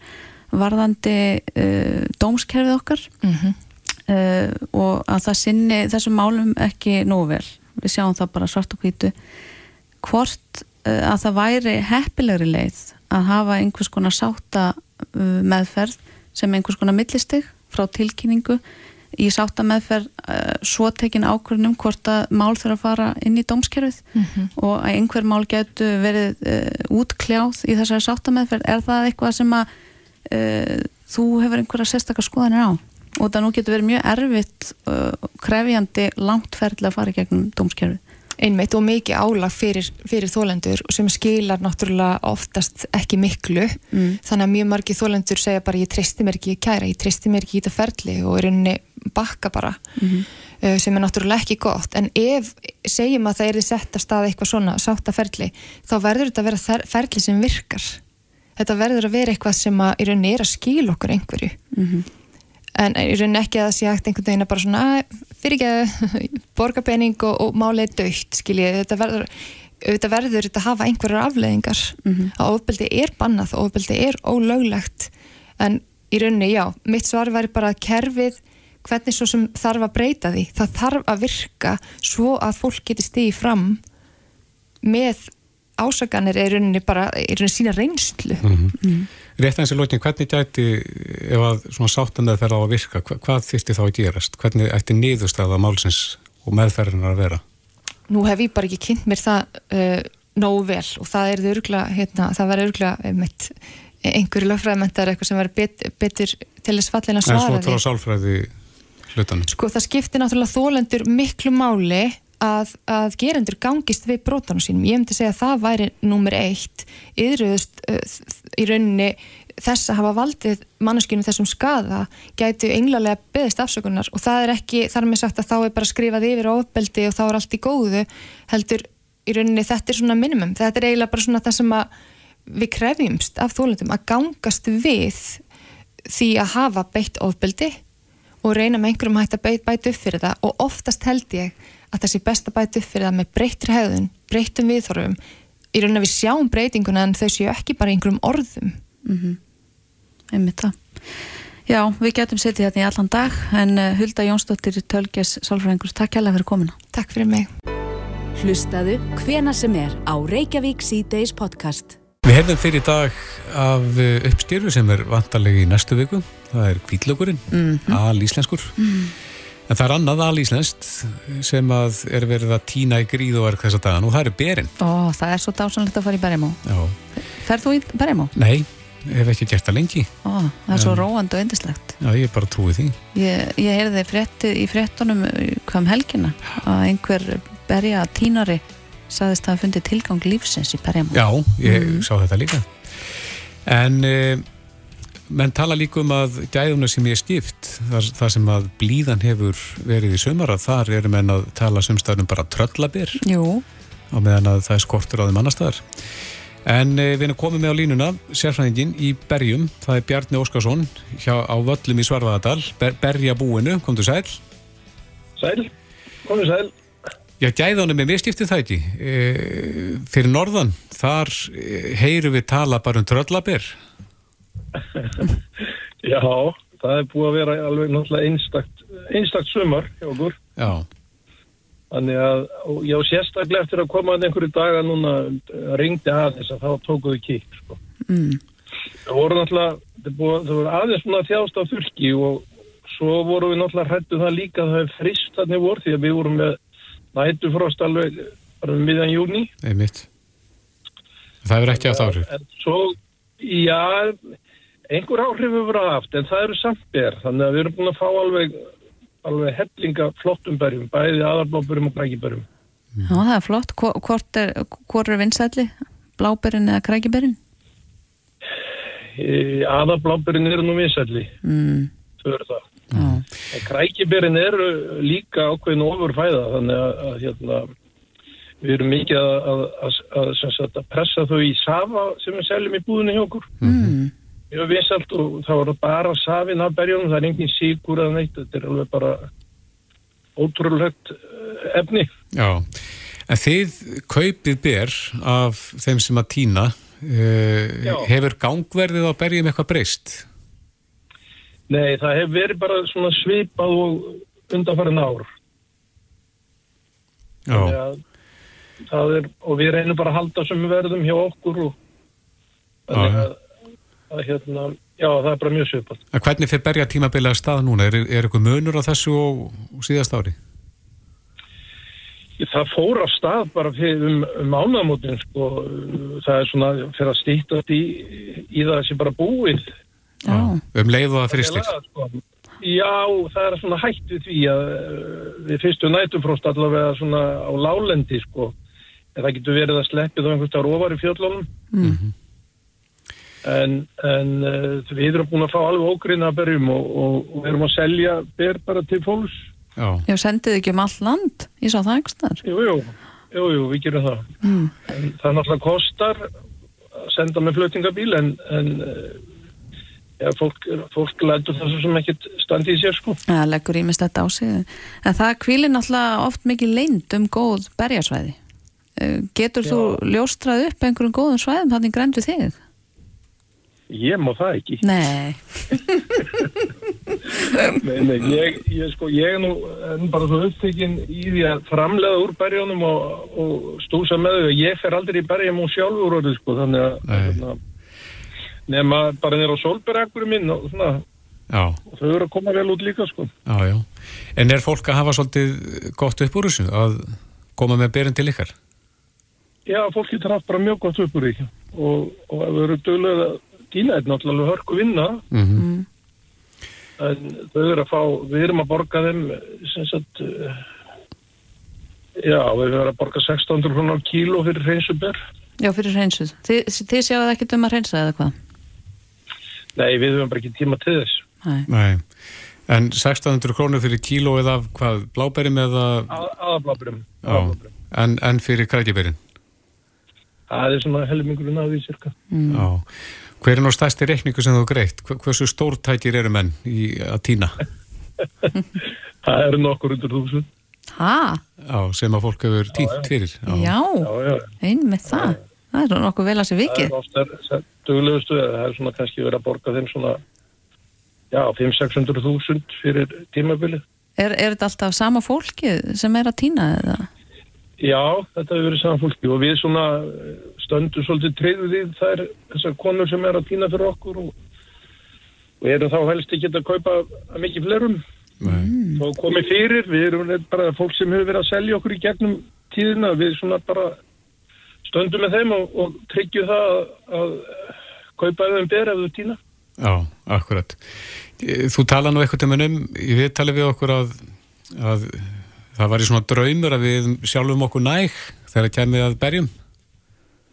Speaker 3: varðandi uh, dómskerfið okkar mm -hmm. uh, og að það sinni þessum málum ekki nóg vel, við sjáum það bara svart og hvítu hvort uh, að það væri heppilegri leið að hafa einhvers konar sáta uh, meðferð sem einhvers konar millistig frá tilkynningu í sáta meðferð uh, svo tekin ákvörnum hvort að mál þurfa að fara inn í dómskerfið mm -hmm. og að einhver mál getur verið útkljáð í þessari sáta meðferð er það eitthvað sem að þú hefur einhverja sérstakar skoðanir á. Og það nú getur verið mjög erfitt krefjandi langtferðilega að fara í gegnum dómskerfið.
Speaker 9: Einmitt og mikið álag fyrir, fyrir þólendur sem skilar náttúrulega oftast ekki miklu.
Speaker 3: Mm.
Speaker 9: þannig að mjög margir þólendur segja bara ég tristi mér ekki í kæra, ég tristi mér ekki í þetta ferli og er rauninni bakka bara.
Speaker 3: Mhm.
Speaker 9: uh, sem er náttúrulega ekki gott. En ef segjum að það er þið sett að staða eitthvað svona sáttaferli þá verður þetta að vera ferli sem virkar þetta verður að vera eitthvað sem að í rauninni er að skil okkur einhverju.
Speaker 3: Mhm.
Speaker 9: en í rauninni ekki að það sé hægt einhvern veginn að bara svona fyrir ekki borga pening og, og málið er dögt skiljið, þetta verður þetta verður þetta að hafa einhverjar afleðingar að ofbeldi er bannað og ofbeldi er ólöglegt. En í rauninni já, mitt svar væri bara að kerfið hvernig svo sem þarf að breyta því það þarf að virka svo að fólk geti stigið fram með ásaganir er rauninni bara, er rauninni sína reynslu
Speaker 2: Rétt eins og lókin, hvernig gæti ef að svona sáttan meðferð á að virka hva, hvað þyrsti þá að gerast? Hvernig ætti niðurstaða málsins og meðferðinar að vera?
Speaker 9: nú hef ég bara ekki kynnt mér það uh, nógu vel og það er örgla, hérna, það verður örgla einmitt, einhverju lögfræðmentar eitthvað sem verður bet, betur til þess fallin að
Speaker 2: En svo
Speaker 9: svara
Speaker 2: frá
Speaker 9: því
Speaker 2: sálfræði hlutanum.
Speaker 9: sko það skiptir náttúrulega þólendur miklu máli að, að gerendur gangist við brótanum sínum. Ég myndi segja að það væri númer eitt. Yðruðust uh, í rauninni þess að hafa valdið manneskinu þessum skada gætu englarlega beðist afsökunar. Og það er ekki, þar með sagt að þá er bara skrifað yfir ofbeldi og þá er allt í góðu heldur í rauninni þetta er svona minimum, þetta er eiginlega bara svona það sem að við krefjumst af þólendum að gangast við því að hafa beitt ofbeldi og reyna með einhverjum hægt að bæta bæt upp fyrir það. Og oftast held ég að það sé best að bæta upp fyrir það með breytri hegðun, breytum viðþorfum í rauninni að við sjáum breytinguna en þau séu ekki bara einhverjum orðum
Speaker 3: Mhm. einmitt það Já, við getum setið hérna í allan dag en uh, Hulda Jónsdóttir Tölges Sálfræðingur, takk hérlega fyrir komuna
Speaker 9: Takk fyrir mig
Speaker 1: Hlustaðu hvena sem er á Reykjavík C-Days podcast.
Speaker 2: Við hefðum fyrir í dag af uh, uppstyrfu sem er vantarlega í næstu viku. Það er kvítlökurinn,
Speaker 3: Mhm.
Speaker 2: alíslenskur. En það er annað alíslenskt sem að er verið að týna í gríð og erk þessa dagan og það eru berin.
Speaker 3: Ó, það er svo dásanlegt að fara í Berjamó
Speaker 2: Já.
Speaker 3: Ferð þú í Berjamó?
Speaker 2: Nei, hef ekki gert það lengi.
Speaker 3: Ó, það er svo
Speaker 2: En-
Speaker 3: róandi og indislegt
Speaker 2: Já, ég bara trúi því.
Speaker 3: Ég, ég heyrði frétti, í fréttunum uh, hvað um helgina að einhver berja tínari sagðist að hafa fundið tilgang lífsins í Berjamó
Speaker 2: Já, ég
Speaker 3: Mhm.
Speaker 2: sá þetta líka. En uh, menn tala líka um að gæðuna sem ég skipt, þar, þar sem að blíðan hefur verið í sömara, þar eru menn að tala sumstæðum bara tröllabir
Speaker 3: Jú,
Speaker 2: á meðan að það er skortur á þeim annar staðar. En uh, við erum komið með á línuna, sérfræðingin í Berjum, það er Bjarni Óskarsson hjá, á völlum í Svarfaðadal, ber, Berja búinu, komdu sæl.
Speaker 10: Sæl, komið sæl.
Speaker 2: Já, gæðunum er viðskiptið það ekki. E, fyrir norðan, þar e, heyrum við tala bara um tröllabir.
Speaker 10: Já, það er búið að vera alveg náttúrulega einstakt, einstakt sumar hjá okkur.
Speaker 2: Já,
Speaker 10: Þannig að, og ég á sérstaklega eftir að koma að einhverju daga núna, ringdi aðeins að þá tókuðu kík, sko.
Speaker 3: mm.
Speaker 10: Það voru náttúrulega, það voru, það voru aðeins svona þjást á fylki og svo voru við náttúrulega hrættu það líka að það er frist þannig voru því að við vorum með nætufrost alveg bara um miðjan júni.
Speaker 2: einmitt. Það hefur ekki haft áhrif.
Speaker 10: En svo, já, einhver áhrif hefur verið haft, en það eru samt ber, þannig að við erum búin að fá alveg, alveg hellinga flottum berjum, bæði aðarblóburum og krækiberjum.
Speaker 3: Já, það er flott Hvor- Hvort er, er vinsælli? Bláberin eða krækiberin?
Speaker 10: Aðarblóburin eru nú vinsælli,
Speaker 3: Mm.
Speaker 10: þau eru það. Krækiberin eru líka ákveðin ofurfæða, þannig að, að hérna, við erum mikið að, að, að pressa þau í safa sem við seljum í búðinu hjá okkur.
Speaker 3: mm.
Speaker 10: Mjög vinsælt og það bara safin af berjunum, það er engin síkur eða neitt, þetta er alveg bara ótrúlegt eh, efni.
Speaker 2: Já, en þið kaupið ber af þeim sem að týna, uh, hefur gangverðið á berjum eitthvað breyst?
Speaker 10: Nei, það hefur verið bara svona svipað og undanfærin ár. Þannig
Speaker 2: Já,
Speaker 10: að það er, og við reynum bara að halda sem við verðum hjá okkur og þannig að, að hérna, já, það er bara mjög svipað.
Speaker 2: en hvernig fyrir berja tímabilið að stað núna? Er, er eitthvað munur á þessu og, og síðast ári?
Speaker 10: Það fór af stað bara fyrir um, um ánægumótin, sko, það er svona fyrir að stýttast í, í það sem bara búið.
Speaker 3: Já.
Speaker 2: Um leið og það fristir?
Speaker 10: Sko. Já, það er svona hætt við því að uh, við fyrstu nætufrost allavega svona á lálendi sko. En það getur verið að sleppið á einhvers staðar ofar í fjöllunum.
Speaker 3: Mm.
Speaker 10: En, en uh, við erum búin að fá alveg ógrinna að berjum og, og, og erum að selja ber bara til fólks.
Speaker 2: Já.
Speaker 3: Já, sendið ekki um all land, ég sá það ekki staðar.
Speaker 10: Jú, jú, jú, jú, við gerum það.
Speaker 3: Mm.
Speaker 10: En það náttúrulega kostar að senda með flutningabíl en, en uh, ja, fólk, fólk lætur þessu sem ekkert standi í sér sko.
Speaker 3: Það leggur ímislegt á sig. En það kvílir náttúrulega oft mikið leind um góð berjasvæði. Eh, Getur þú ljóstrað upp einhverjum góðum svæðum þannig grænt við þig?
Speaker 10: Ég má það ekki.
Speaker 3: Nei.
Speaker 10: Nei, nei, ég, ég, sko, ég er nú er bara svo upptekinn í því að framlega úr berjónum og, og stúsa með þau. Ég fer aldrei í berjum og sjálfur orðið, sko, þannig að hérna, nema bara nýra á solberrakkurum minn og svona,
Speaker 2: Já,
Speaker 10: og þau eru að koma vel út líka, sko.
Speaker 2: já, já. En er fólk að hafa svolítið gott upp úr þessu að koma með berin til ykkar?
Speaker 10: Já, fólk getur haft bara mjög gott upp úr því og, og ef þau eru dögulega að dýna þetta náttúrulega hörku vinna
Speaker 2: Mm
Speaker 10: en þau eru að fá, við erum að borga þeim sem sagt uh, já, við erum að borga 1600 krónar á kíló fyrir hreinsuber
Speaker 3: Já, fyrir hreinsuð. Þið, þið sjáðu ekki um að hreinsa eða hvað?
Speaker 10: Nei, við höfum bara ekki tíma til þess
Speaker 3: Nei.
Speaker 2: Nei. En 1600 krónur fyrir kílóið af hvað, bláberim eða...
Speaker 10: aðablaburum
Speaker 2: Já, en, en fyrir krækjaberin?
Speaker 10: það er svona helmingurinn af því cirka
Speaker 3: Mm.
Speaker 2: Já. Hver er nú stærsti reikningu sem þú greitt? Hver- Hversu stórtækir eru menn í að týna?
Speaker 10: það eru nokkur undir þúsund
Speaker 3: Ha?
Speaker 2: Já, sem að fólk hefur týnt fyrir.
Speaker 3: Já,
Speaker 10: já.
Speaker 3: einmitt það. Það er nokkuð vel að
Speaker 10: það
Speaker 3: vikið.
Speaker 10: er ofta duglegustu það er svona kannski verið að borga þeim svona já, 5-600 þúsund fyrir tímabilið
Speaker 3: Er, er þetta alltaf sama fólkið sem er að týna eða?
Speaker 10: Já, þetta hefur verið saman fólki og við svona eh, stöndum svolítið treyðu því það er þessar konur sem er að týna fyrir okkur og, og erum þá helst ekki að kaupa að mikið flerum
Speaker 2: Mm.
Speaker 10: þó komið fyrir, við erum bara fólk sem hefur verið að selja okkur í gegnum tíðina, við svona bara stöndum með þeim og, og tryggjum það að, að kaupa ef þeim ber ef þau týna
Speaker 2: Já, akkurat. Þú tala nú eitthvað til um, ég við tala við okkur að, að það var í svona draumur að við sjálfum okkur næg þegar kemið að berjum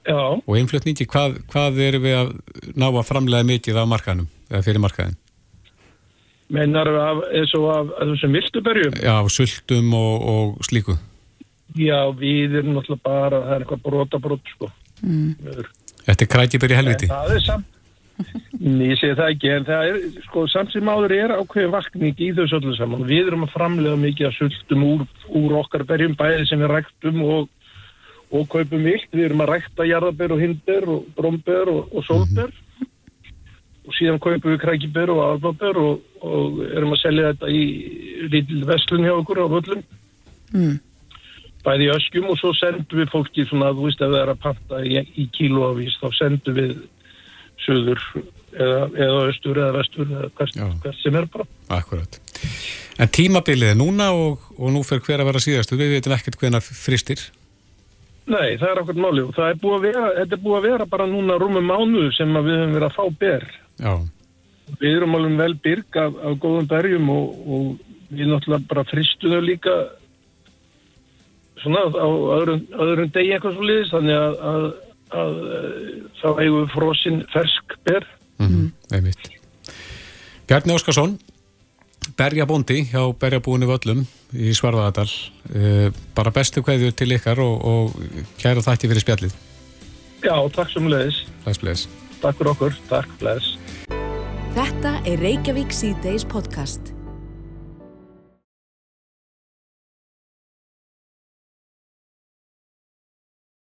Speaker 10: Já.
Speaker 2: og innflutningi, hvað, hvað erum við að ná að framlega mikið af markaðnum eða fyrir markaðin?
Speaker 10: Meinar við af, eins og af, af þessum viltuberjum?
Speaker 2: Já, sultum og, og slíku.
Speaker 10: Já, við erum náttúrulega bara, það er eitthvað brota brot, sko.
Speaker 3: Mm.
Speaker 2: Þetta er krækibir í helviti.
Speaker 10: En það er samt, ég segi það ekki, en það er, sko, samt sem áður er ákveðin vakning í þessu öllu saman. Við erum að framlega mikið að sultum úr, úr okkar berjum, bæði sem við ræktum og, og kaupum vilt. Við erum að rækta jarðaber og hindber og bromber og, og sólber. Og síðan kaupum við krækiber og aðbaber og, og erum að selja þetta í lítil vestlun hjá okkur á völlum.
Speaker 3: Mm.
Speaker 10: Bæði í öskjum og svo sendum við fólki svona, þú veist, ef það er að panta í, í kílóavís, þá sendum við söður eða, eða östur eða vestur eða hvert, hvert sem er bara.
Speaker 2: Akkurat. En tímabilið er núna og, og nú fer hver að vera síðastu. Við veitum ekkert hvenar fristir.
Speaker 10: Nei, það er okkur máli og það er búið að vera, þetta er búið að vera bara núna rúmum mánuðu sem við höfum verið að fá ber.
Speaker 2: Já.
Speaker 10: Við erum alveg vel byrg af, af góðum berjum og, og við náttúrulega bara fristu þau líka svona á öðrum, öðrum degi eitthvað svo liðis þannig að, að, að, að þá eigum við frosinn fersk ber.
Speaker 2: Mm. Einmitt. Bjarni Óskarsson, berjabóndi hjá berjabúinu völlum í Svarfaðardal. Uh, bara bestu kveðju til ykkar og, og kæra þætti fyrir spjallið.
Speaker 10: Já, takk sem.
Speaker 2: Bless, bless.
Speaker 10: Takk fyrir okkur. Takk, bless.
Speaker 1: Þetta er Reykjavík C-Days podcast.